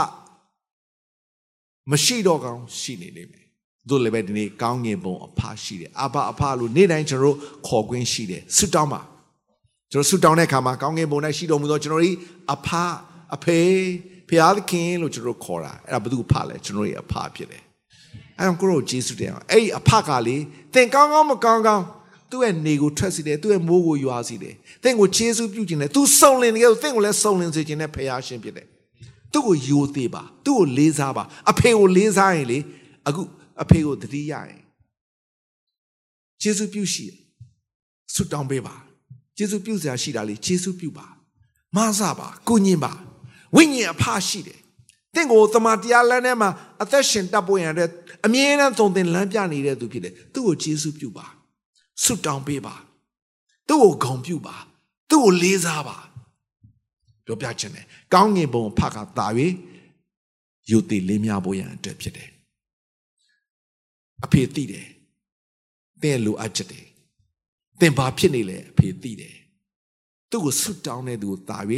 မရှိတော့ကောင်းရှိနေလိမ့်မယ် တို့လည်းပဲဒီနေ့ကောင်းငင်ဘုံအဖရှိတယ်အဘအဖလို့နေ့တိုင်းကျွန်တော်တို့ခေါ်ခွင့်ရှိတယ်ဆုတောင်းပါကျွန်တော်ဆုတောင်းတဲ့အခါမှာကောင်းငင်ဘုံ၌ရှိတော်မူသောကျွန်တော်တို့အဖအဖေဘုရားသခင်လို့ကျွန်တော်တို့ခေါ်တာအဲ့ဒါဘယ်သူဖလဲကျွန်တော်ရဲ့အဖဖြစ်တယ်အဲ့တော့ကိုရောကျေးဇူးတင်အောင်အဲ့ဒီအဖကလေသင်ကောင်းကောင်းမကောင်းကောင်းသူ့ရဲ့နေကိုထွက်စီတယ်သူ့ရဲ့မိုးကိုရွာစီတယ်သင်ကိုခြေဆုပ်ပြုခြင်းတယ်သူစုံလင်တယ်သင်ကိုလည်းစုံလင်စေခြင်းနဲ့ဖယားရှင်ဖြစ်တယ်သူ့ကိုယိုသေးပါသူ့ကိုလေးစားပါအဖေကိုလေးစားရင်လေအခု အဖေကိုတတိယရင်ခြေဆုပ်ပြုရှိဆုတောင်းပေးပါခြေဆုပ်ပြုစရာရှိတာလေခြေဆုပ်ပြုပါမဆပါကိုညင်ပါဝိညာဉ်အဖရှိတယ်တင့်ကိုသမာတရားလမ်းထဲမှာအသက်ရှင်တတ်ဖို့ရတဲ့အမြဲတမ်းသုံးသင်လမ်းပြနေတဲ့သူဖြစ်တယ်သူ့ကိုကျေးဇူးပြုပါဆုတောင်းပေးပါသူ့ကိုဂုဏ်ပြုပါသူ့ကိုလေးစားပါပြောပြခြင်းတယ်ကောင်းငင်ဘုံဖကတာ၍ယူတည်လေးများဖို့ရန်အတွက်ဖြစ်တယ် အဖေသိတယ်တဲ့လိုအပ်ချက်တယ်သင်ဘာဖြစ်နေလဲအဖေသိတယ်သူ့ကိုဆွတောင်းတဲ့သူကိုတာ၍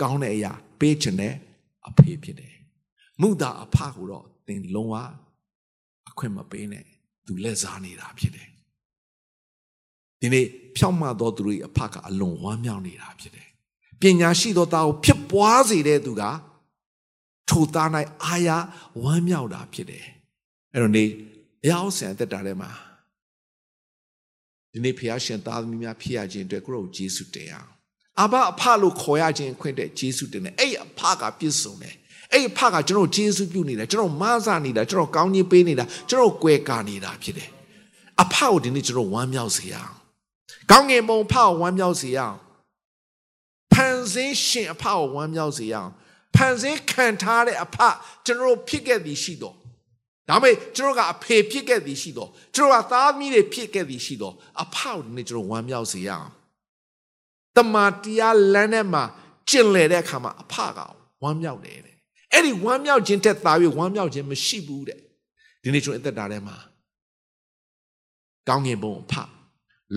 ကောင်းတဲ့အရာပေးချင်တဲ့အဖေဖြစ်တယ်မုသာအဖကိုတော့သင်လုံးဝအခွင့်မပေးနဲ့သူလက်စားနေတာဖြစ်တယ်ဒီနေ့ဖြောင့်မတ်သောသူတို့အဖကအလွန်ဝမ်းမြောက်နေတာဖြစ်တယ်ပညာရှိသောသားကိုဖြစ်ပွားစေတဲ့သူကထိုသား၌အာရဝမ်းမြောက်တာဖြစ်တယ်အဲ့တော့နေ အရာအောင်ဆန်တက်တာထဲမှာဒီနေ့ဖះရှင်သားသမီးများဖြစ်ရခြင်းအတွက်ကိုရောယေရှုတင်အောင်အဘအဖလို့ခေါ်ရခြင်းခွင့်တဲ့ယေရှုတင်တယ်အဲ့အဖကပြည့်စုံတယ်အဲ့အဖကကျွန်တော်ယေရှုပြုနေတာကျွန်တော်မဆာနေတာကျွန်တော်ကောင်းကြီးပေးနေတာကျွန်တော်ကွယ်ကာနေတာဖြစ်တယ်အဖကိုဒီနေ့ကျွန်တော်ဝမ်းမြောက်စေရအောင်ကောင်းငင်ဘုံဖကိုဝမ်းမြောက်စေရအောင်ဖန်ဆင်းရှင်အဖကိုဝမ်းမြောက်စေရအောင်ဖန်ဆင်းခံထားတဲ့အဖကျွန်တော်ဖြစ်ခဲ့သည်ရှိတော့ ဒါပေမဲ့ကျွန်တော်ကအဖေဖြစ်ခဲ့သည်ရှိတော့ကျွန်တော်ကသားသမီးတွေဖြစ်ခဲ့သည်ရှိတော့အဖကိုဒီနေ့ကျွန်တော်ဝမ်းမြောက်စေရအောင်တမန်တရားလမ်းထဲမှာကျင့်လည်တဲ့အခါမှာအဖကဝမ်းမြောက်တယ်တဲ့အဲ့ဒီဝမ်းမြောက်ခြင်းတက်သား၍ဝမ်းမြောက်ခြင်းမရှိဘူးတဲ့ဒီနေ့ကျွန်တော်အသက်တာထဲမှာကောင်းငင်ဘုံအဖ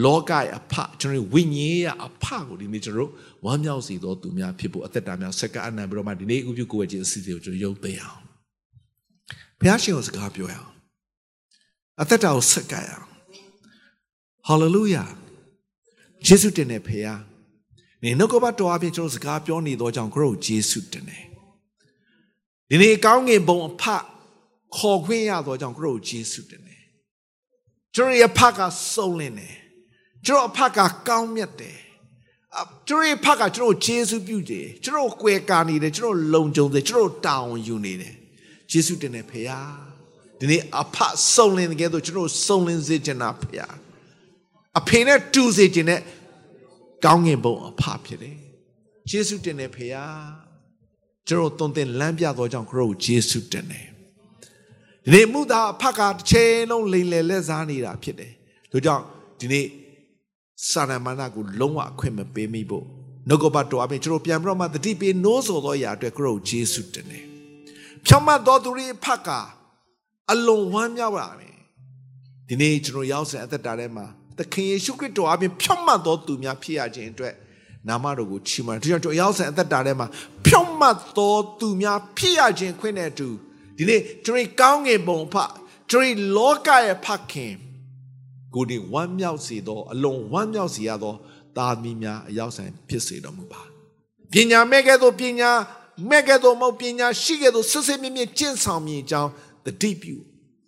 လောကရဲ့အဖကျွန်တော်ဝိညာဉ်ရဲ့အဖကိုဒီနေ့ကျွန်တော်ဝမ်းမြောက်စေတော်သူများဖြစ်ဖို့အသက်တာများစက္ကအနံပြီးတော့မှဒီနေ့ဥပြုကိုယ်ဝဲခြင်းအစီအစဉ်ကိုကျွန်တော်ရုပ်သိမ်းအောင် ဘုရားရှင်ကိုစကားပြောရအောင်အသက်တာကိုဆက်ကရအောင်ဟာလေလုယာယေရှုတင်တဲ့ဖေယားနေနှုတ်ကပတ်တော်အပြင်ကျွန်တော်စကားပြောနေတော့ကြောင့်ကိုရောယေရှုတင်တယ်ဒီနေ့ကောင်းငင်ဘုံအဖခေါ်ခွင့်ရတော့ကြောင့်ကိုရောယေရှုတင်တယ်ကျွန်တော်ရဲ့ဖကစုံလင်တယ်ကျွန်တော်အဖကကောင်းမြတ်တယ်ကျွန်တော်ရဲ့ဖကကျွန်တော်ယေရှုပြုတယ်ကျွန်တော်ကွယ်ကာနေတယ်ကျွန်တော်လုံခြုံတယ်ကျွန်တော်တာဝန်ယူနေတယ် ယေရှုတင်တယ်ဖေယားဒီနေ့အဖစုံလင်တဲ့ကဲတော့ကျွန်တော်စုံလင်စေချင်တာဖေယားအဖေနဲ့တူစေချင်တဲ့ကောင်းငင်ဘုံအဖဖြစ်တယ်ယေရှုတင်တယ်ဖေယားကျွန်တော်တုံတင်လမ်းပြသောကြောင့်ခရုယေရှုတင်တယ်ဒီနေ့မူသားအဖကတစ်ချိန်လုံးလိမ်လည်လက်စားနေတာဖြစ်တယ်ဒါကြောင့်ဒီနေ့စာရမဏကိုလုံးဝအခွင့်မပေးမိဖို့နှုတ်ကပတ်တော်အပြင်ကျွန်တော်ပြန်ပြီးတော့မှတတိပေးနိုးဆိုသောအရာအတွက်ခရုယေရှုတင်တယ် ဖြောင့်မတ်တော်သူတွေဖတ်ကအလွန်ဝမ်းမြောက်ပါမယ်ဒီနေ့ကျွန်တော်ရောက်စင်အသက်တာထဲမှာသခင်ယေရှုခရစ်တော်အပြင်ဖြောင့်မတ်တော်သူများဖြစ်ရခြင်းအတွက်နာမတော်ကိုချီးမွမ်းတယ်။ဒီကြောင့်ကျွန်တော်ရောက်စင်အသက်တာထဲမှာဖြောင့်မတ်တော်သူများဖြစ်ရခြင်းခွင့်နဲ့အတူဒီနေ့ကျွန်တော်ကောင်းငင်ပုံဖကျွန်တော်လောကရဲ့ဖခင်ကိုဒီဝမ်းမြောက်စေသောအလုံးဝမ်းမြောက်စေရသောသားသမီးများအရောက်ဆိုင်ဖြစ်စေတော်မူပါပညာမဲ့ကဲ့သို့ပညာ မဲ့ကဲ့သို့မဟုတ်ပညာရှိကဲ့သို့စစ်စစ်မြင့်မြင့်ကျင့်ဆောင်မြင်ကြောင်းတတိပြု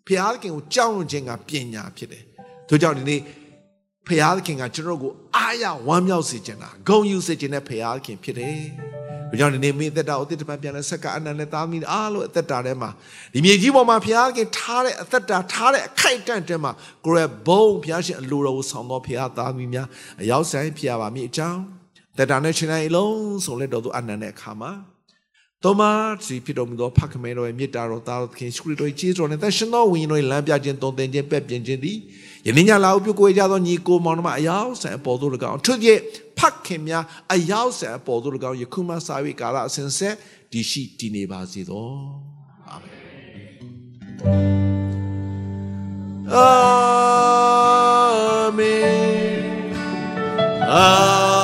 ဖျားသခင်ကိုကြောက်ရွံ့ခြင်းကပညာဖြစ်တယ်ထို့ကြောင့်ဒီနေ့ဖျားသခင်ကကျွန်တော်ကိုအားရဝမ်းမြောက်စေခြင်းတာဂုဏ်ယူစေခြင်းနဲ့ဖျားသခင်ဖြစ်တယ်ဒါကြောင့်ဒီနေ့မိသက်တာအသစ်တစ်ပတ်ပြန်လဲဆက်ကအနန္တသားမီးအားလို့အသက်တာထဲမှာဒီမြေကြီးပေါ်မှာဘုရားခင်ထားတဲ့အသက်တာထားတဲ့အခိုက်အတန့်တဲမှာကိုရဘုံဘုရားရှင်အလိုတော်ကိုဆောင်တော်ဘုရားသားမီးများအရောက်ဆိုင်ဖြစ်ရပါမည်အကြောင်းသက်တာနဲ့ရှင်တိုင်းအလုံးစုံလက်တော်သူအနန္တတဲ့အခါမှာ တော်မာစီဖြစ်တော်မူသောဖခင်မဲတော်ရဲ့မေတ္တာတော်သားတော်သခင်ရှုခရစ်တော်ရဲ့ကျေးဇူးတော်နဲ့သရှင်တော်ဝိညာဉ်တော်ရဲ့လမ်းပြခြင်းတုံသင်ခြင်းပက်ပြင်ခြင်းသည်ယနေ့ညလာဥပြုကိုကြသောညီကိုမောင်နှမအယောက်ဆန်အပေါ်သို့၎င်းထွတ်ပြဖခင်များအယောက်ဆန်အပေါ်သို့၎င်းယခုမှစ၍ကာလအစဉ်ဆက်ဒီရှိတည်နေပါစေသောအာမင်အာမင်အာ